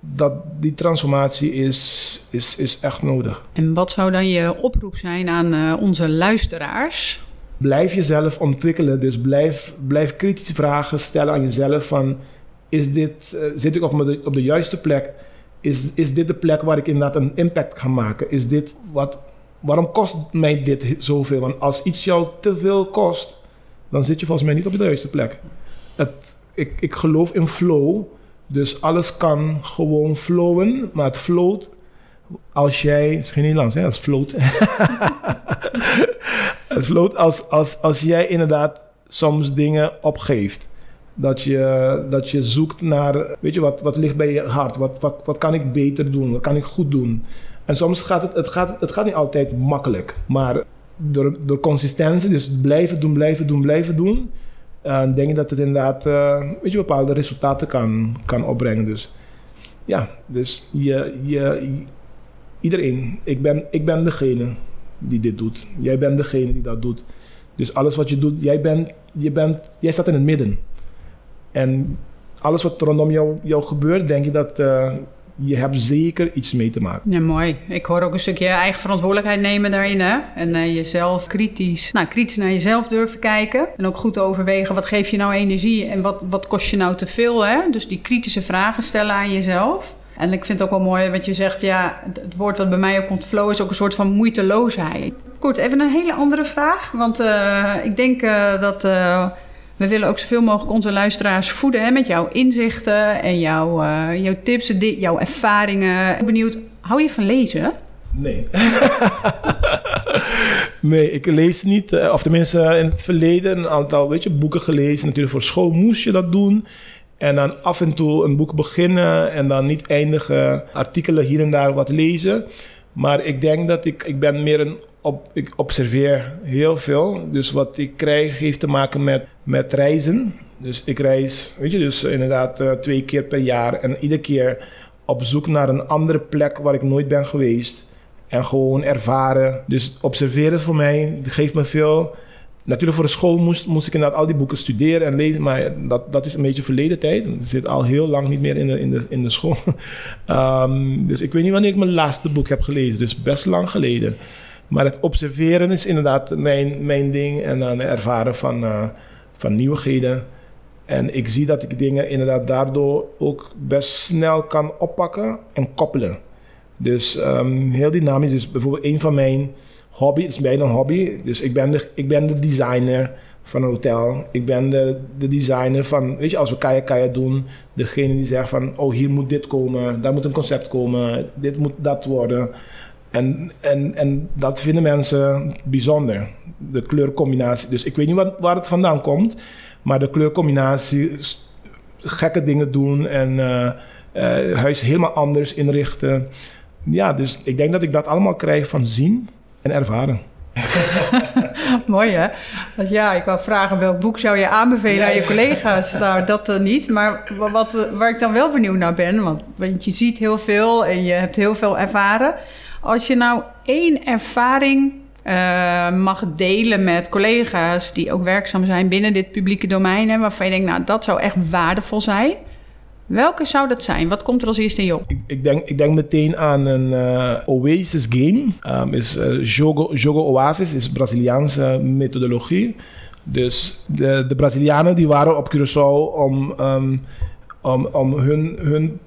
Speaker 2: Dat die transformatie is, is, is echt nodig.
Speaker 1: En wat zou dan je oproep zijn aan uh, onze luisteraars?
Speaker 2: Blijf jezelf ontwikkelen. Dus blijf, blijf kritische vragen stellen aan jezelf. Van, is dit, uh, zit ik op, de, op de juiste plek? Is, is dit de plek waar ik inderdaad een impact ga maken? Is dit wat, waarom kost mij dit zoveel? Want als iets jou te veel kost, dan zit je volgens mij niet op de juiste plek. Ik, ik geloof in flow, dus alles kan gewoon flowen, maar het float als jij, het is geen Nederlands, hè, het float. het float als, als, als jij inderdaad soms dingen opgeeft. Dat je, dat je zoekt naar, weet je, wat, wat ligt bij je hart? Wat, wat, wat kan ik beter doen? Wat kan ik goed doen? En soms gaat het, het, gaat, het gaat niet altijd makkelijk. Maar door, door consistentie, dus blijven doen, blijven doen, blijven doen... Uh, denk ik dat het inderdaad, uh, weet je, bepaalde resultaten kan, kan opbrengen. Dus ja, dus je, je, iedereen, ik ben, ik ben degene die dit doet. Jij bent degene die dat doet. Dus alles wat je doet, jij, bent, je bent, jij staat in het midden. En alles wat rondom jou, gebeurt, denk je dat uh, je hebt zeker iets mee te maken.
Speaker 1: Ja, mooi. Ik hoor ook een stukje eigen verantwoordelijkheid nemen daarin. Hè? En uh, jezelf kritisch, nou, kritisch naar jezelf durven kijken. En ook goed overwegen, wat geeft je nou energie en wat, wat kost je nou te veel? Hè? Dus die kritische vragen stellen aan jezelf. En ik vind het ook wel mooi wat je zegt, ja, het, woord wat bij mij ook komt, flow, is ook een soort van moeiteloosheid. Goed, even een hele andere vraag. Want uh, ik denk dat we willen ook zoveel mogelijk onze luisteraars voeden hè, met jouw inzichten en jouw, jouw tips, jouw ervaringen. Ik ben benieuwd, hou je van lezen?
Speaker 2: Nee. nee, ik lees niet. Of tenminste, in het verleden een aantal weet je, boeken gelezen. Natuurlijk voor school moest je dat doen. En dan af en toe een boek beginnen en dan niet eindigen. Artikelen hier en daar wat lezen. Maar ik denk dat ik, ik ben meer een op, ik observeer heel veel. Dus wat ik krijg heeft te maken met, met reizen. Dus ik reis, weet je, dus inderdaad uh, twee keer per jaar. En iedere keer op zoek naar een andere plek waar ik nooit ben geweest. En gewoon ervaren. Dus observeren voor mij geeft me veel Natuurlijk voor de school moest, moest ik inderdaad al die boeken studeren en lezen, maar dat, dat is een beetje verleden tijd. Ik zit al heel lang niet meer in de, in de, in de school. um, dus ik weet niet wanneer ik mijn laatste boek heb gelezen, dus best lang geleden. Maar het observeren is inderdaad mijn, mijn ding en dan ervaren van, uh, van nieuwigheden. En ik zie dat ik dingen inderdaad daardoor ook best snel kan oppakken en koppelen. Dus um, heel dynamisch. Dus bijvoorbeeld een van mijn hobby, het is bijna een hobby. Dus ik ben de, ik ben de designer van een hotel. Ik ben de, de designer van, weet je, als we kaya kaya doen, degene die zegt van, oh hier moet dit komen, daar moet een concept komen, dit moet dat worden. En, en, en dat vinden mensen bijzonder, de kleurcombinatie. Dus ik weet niet wat, waar het vandaan komt, maar de kleurcombinatie, gekke dingen doen en uh, uh, huis helemaal anders inrichten. Ja, dus ik denk dat ik dat allemaal krijg van zien en ervaren.
Speaker 1: Mooi hè? Want ja, ik wou vragen welk boek zou je aanbevelen aan je collega's? Nou, dat uh, niet. Maar wat, waar ik dan wel benieuwd naar ben, want, want je ziet heel veel en je hebt heel veel ervaren. Als je nou één ervaring uh, mag delen met collega's die ook werkzaam zijn binnen dit publieke domein, hè, waarvan je denkt, nou, dat zou echt waardevol zijn. Welke zou dat zijn? Wat komt er als eerste in je op?
Speaker 2: Ik, ik, denk, ik denk meteen aan een uh, Oasis game. Um, is uh, Jogo, Jogo Oasis, is Braziliaanse methodologie. Dus de, de Brazilianen die waren op Curaçao om, um, om, om hun, hun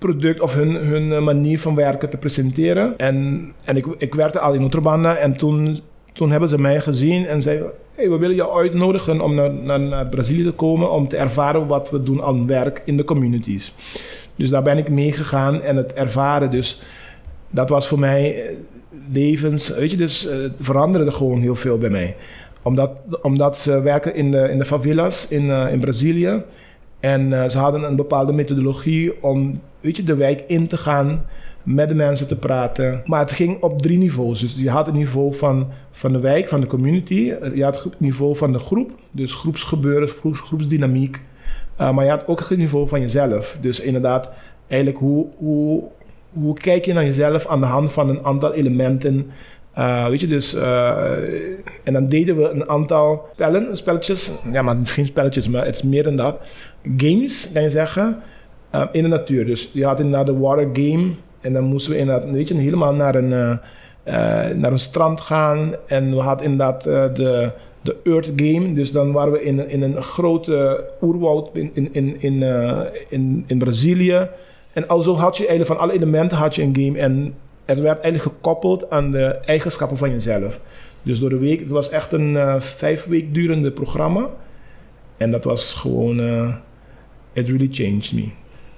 Speaker 2: product of hun, hun manier van werken te presenteren. En, en ik, ik werkte al in Otrobanda en toen, toen hebben ze mij gezien en zeiden hey, we willen jou uitnodigen om naar, naar, Brazilië te komen om te ervaren wat we doen aan werk in de communities. Dus daar ben ik meegegaan en het ervaren. Dus dat was voor mij eh, levens, weet je, dus uh, het veranderde gewoon heel veel bij mij. Omdat, omdat ze werken in de, in de favelas in, in Brazilië. En uh, ze hadden een bepaalde methodologie om weet je, de wijk in te gaan met de mensen te praten. Maar het ging op drie niveaus. Dus je had het niveau van, van de wijk, van de community. Je had het niveau van de groep, dus groepsgebeuren, groeps, groepsdynamiek. Uh, maar je had ook het niveau van jezelf. Dus inderdaad, eigenlijk hoe, hoe, hoe kijk je naar jezelf aan de hand van een aantal elementen. Uh, weet je, dus... Uh, en dan deden we een aantal spellen, spelletjes. Ja, maar het is geen spelletjes, maar het is meer dan dat. Games, kan je zeggen. in de natuur. Dus je had inderdaad de water game. En dan moesten we inderdaad weet je, helemaal naar een, naar een strand gaan. En we hadden inderdaad de, de Earth Game. Dus dan waren we in, in een grote oerwoud in, in, in, in, in, in Brazilië. En alzo had je eigenlijk van alle elementen had je een game. En het werd eigenlijk gekoppeld aan de eigenschappen van jezelf. Dus door de week, het was echt een uh, vijf week durende programma. En dat was gewoon, uh, it really changed me.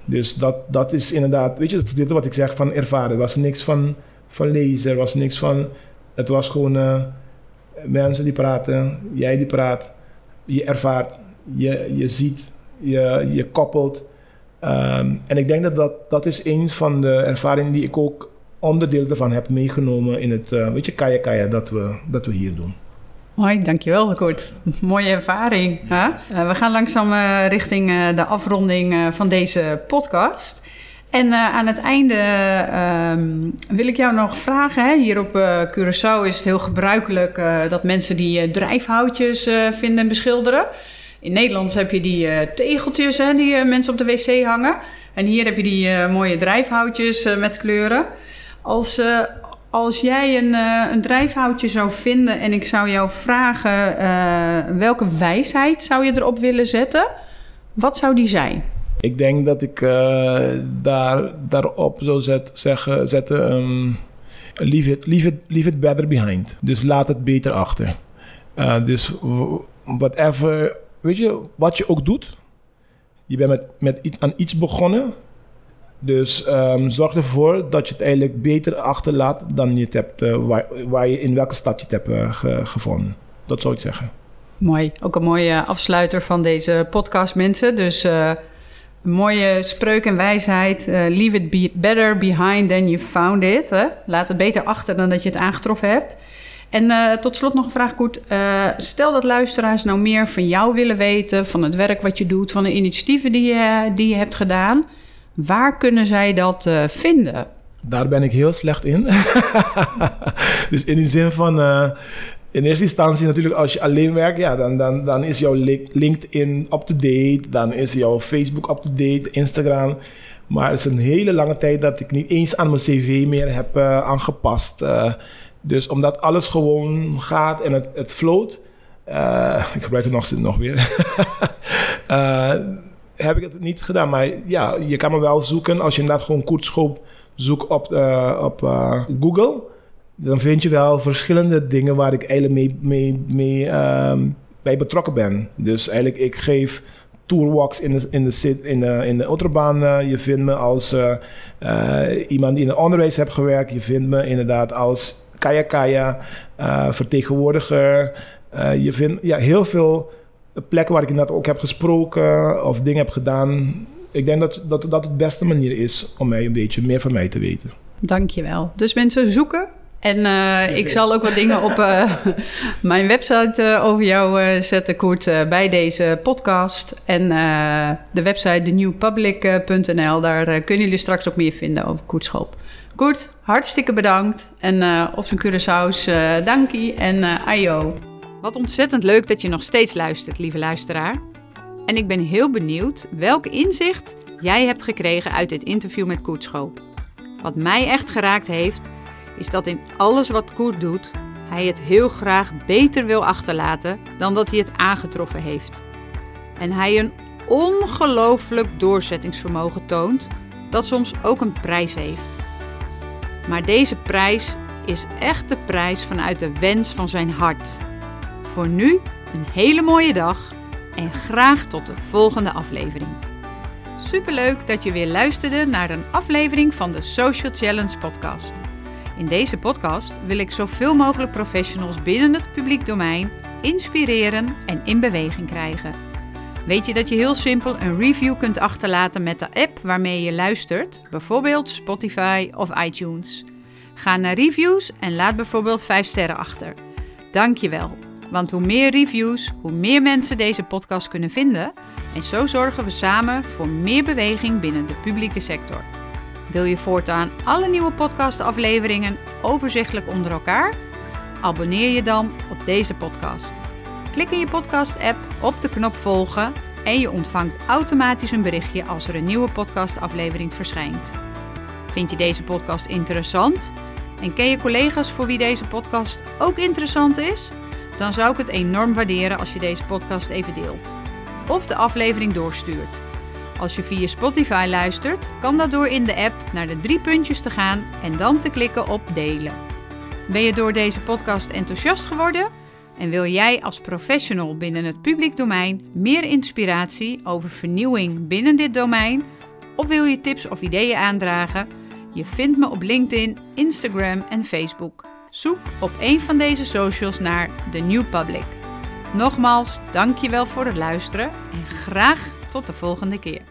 Speaker 2: Dus dat, dat is inderdaad, weet je, dit wat ik zeg van ervaren. Er was niks van, van lezen, er was niks van. Het was gewoon uh, mensen die praten, jij die praat, je ervaart, je, je ziet, je, je koppelt. Um, en ik denk dat, dat dat is een van de ervaringen die ik ook onderdeel ervan heb meegenomen in het, uh, weet je, kaya kaya dat we, dat we hier doen.
Speaker 1: Mooi, dankjewel Kort. Mooie ervaring. Hè? Uh, we gaan langzaam uh, richting uh, de afronding van deze podcast. En uh, aan het einde uh, wil ik jou nog vragen. Hè? Hier op uh, Curaçao is het heel gebruikelijk dat mensen die drijfhoutjes vinden en beschilderen. In Nederland heb je die tegeltjes hè, die mensen op de wc hangen. En hier heb je die mooie drijfhoutjes met kleuren. Als, als jij een, een drijfhoutje zou vinden en ik zou jou vragen welke wijsheid zou je erop willen zetten, wat zou die zijn?
Speaker 2: Ik denk dat ik uh, daar, daarop zou zet, zeggen, zetten... Um, leave, it, leave, it, leave it better behind. Dus laat het beter achter. Uh, dus whatever... Weet je, wat je ook doet... Je bent met, met aan iets begonnen... Dus um, zorg ervoor dat je het eigenlijk beter achterlaat dan je hebt, uh, waar, je in welke stad je het hebt ge, gevonden. Dat zou ik zeggen.
Speaker 1: Mooi. Ook een mooie afsluiter van deze podcast, mensen. Dus uh, mooie spreuk en wijsheid. Leave it be better behind than you found it. Hè? Laat het beter achter dan dat je het aangetroffen hebt. En tot slot nog een vraag, Koet. Stel dat luisteraars nou meer van jou willen weten, van het werk wat je doet, van de initiatieven die je, die je hebt gedaan. Waar kunnen zij dat vinden?
Speaker 2: Daar ben ik heel slecht in. dus in die zin van in eerste instantie natuurlijk als je alleen werkt, ja, dan, dan, dan is jouw LinkedIn up-to-date, dan is jouw Facebook up-to-date, Instagram. Maar het is een hele lange tijd dat ik niet eens aan mijn cv meer heb uh, aangepast. Dus omdat alles gewoon gaat en het, het float, ik gebruik het nog, nog weer, heb ik het niet gedaan. Maar ja, je kan me wel zoeken als je inderdaad gewoon Koertschop zoekt op, op Google dan vind je wel verschillende dingen waar ik eigenlijk mee, mee, mee um, bij betrokken ben. Dus eigenlijk, ik geef tourwalks in de, in de, in de, in de. Uh, je vindt me als iemand die in de onderwijs heeft gewerkt. Je vindt me inderdaad als kaya kaya, vertegenwoordiger. je vindt ja, heel veel plekken waar ik inderdaad ook heb gesproken of dingen heb gedaan. Ik denk dat, dat dat de beste manier is om mij een beetje meer van mij te weten.
Speaker 1: Dankjewel. Dus mensen zoeken en uh, ik zal ook wat dingen op uh, mijn website uh, over jou zetten, Koert, bij deze podcast. En de website thenewpublic.nl, daar kunnen jullie straks ook meer vinden over Koert Schoop. Koert, hartstikke bedankt. En op zijn Curaçao's, dankie en ayo. Wat ontzettend leuk dat je nog steeds luistert, lieve luisteraar. En ik ben heel benieuwd welk inzicht jij hebt gekregen uit dit interview met Koert Schoop. Wat mij echt geraakt heeft is dat in alles wat Koert doet, hij het heel graag beter wil achterlaten dan dat hij het aangetroffen heeft. En hij een ongelooflijk doorzettingsvermogen toont, dat soms ook een prijs heeft. Maar deze prijs is echt de prijs vanuit de wens van zijn hart. Voor nu een hele mooie dag en graag tot de volgende aflevering. Superleuk dat je weer luisterde naar een aflevering van de Social Challenge podcast. In deze podcast wil ik zoveel mogelijk professionals binnen het publiek domein inspireren en in beweging krijgen. Weet je dat je heel simpel een review kunt achterlaten met de app waarmee je luistert, bijvoorbeeld Spotify of iTunes? Ga naar reviews en laat bijvoorbeeld 5 sterren achter. Dankjewel, want hoe meer reviews, hoe meer mensen deze podcast kunnen vinden en zo zorgen we samen voor meer beweging binnen de publieke sector. Wil je voortaan alle nieuwe podcastafleveringen overzichtelijk onder elkaar? Abonneer je dan op deze podcast. Klik in je podcast-app op de knop volgen en je ontvangt automatisch een berichtje als er een nieuwe podcastaflevering verschijnt. Vind je deze podcast interessant? En ken je collega's voor wie deze podcast ook interessant is? Dan zou ik het enorm waarderen als je deze podcast even deelt. Of de aflevering doorstuurt. Als je via Spotify luistert, kan dat door in de app naar de drie puntjes te gaan en dan te klikken op delen. Ben je door deze podcast enthousiast geworden? En wil jij als professional binnen het publiek domein meer inspiratie over vernieuwing binnen dit domein? Of wil je tips of ideeën aandragen? Je vindt me op LinkedIn, Instagram en Facebook. Zoek op een van deze socials naar The New Public. Nogmaals, dankjewel voor het luisteren en graag tot de volgende keer.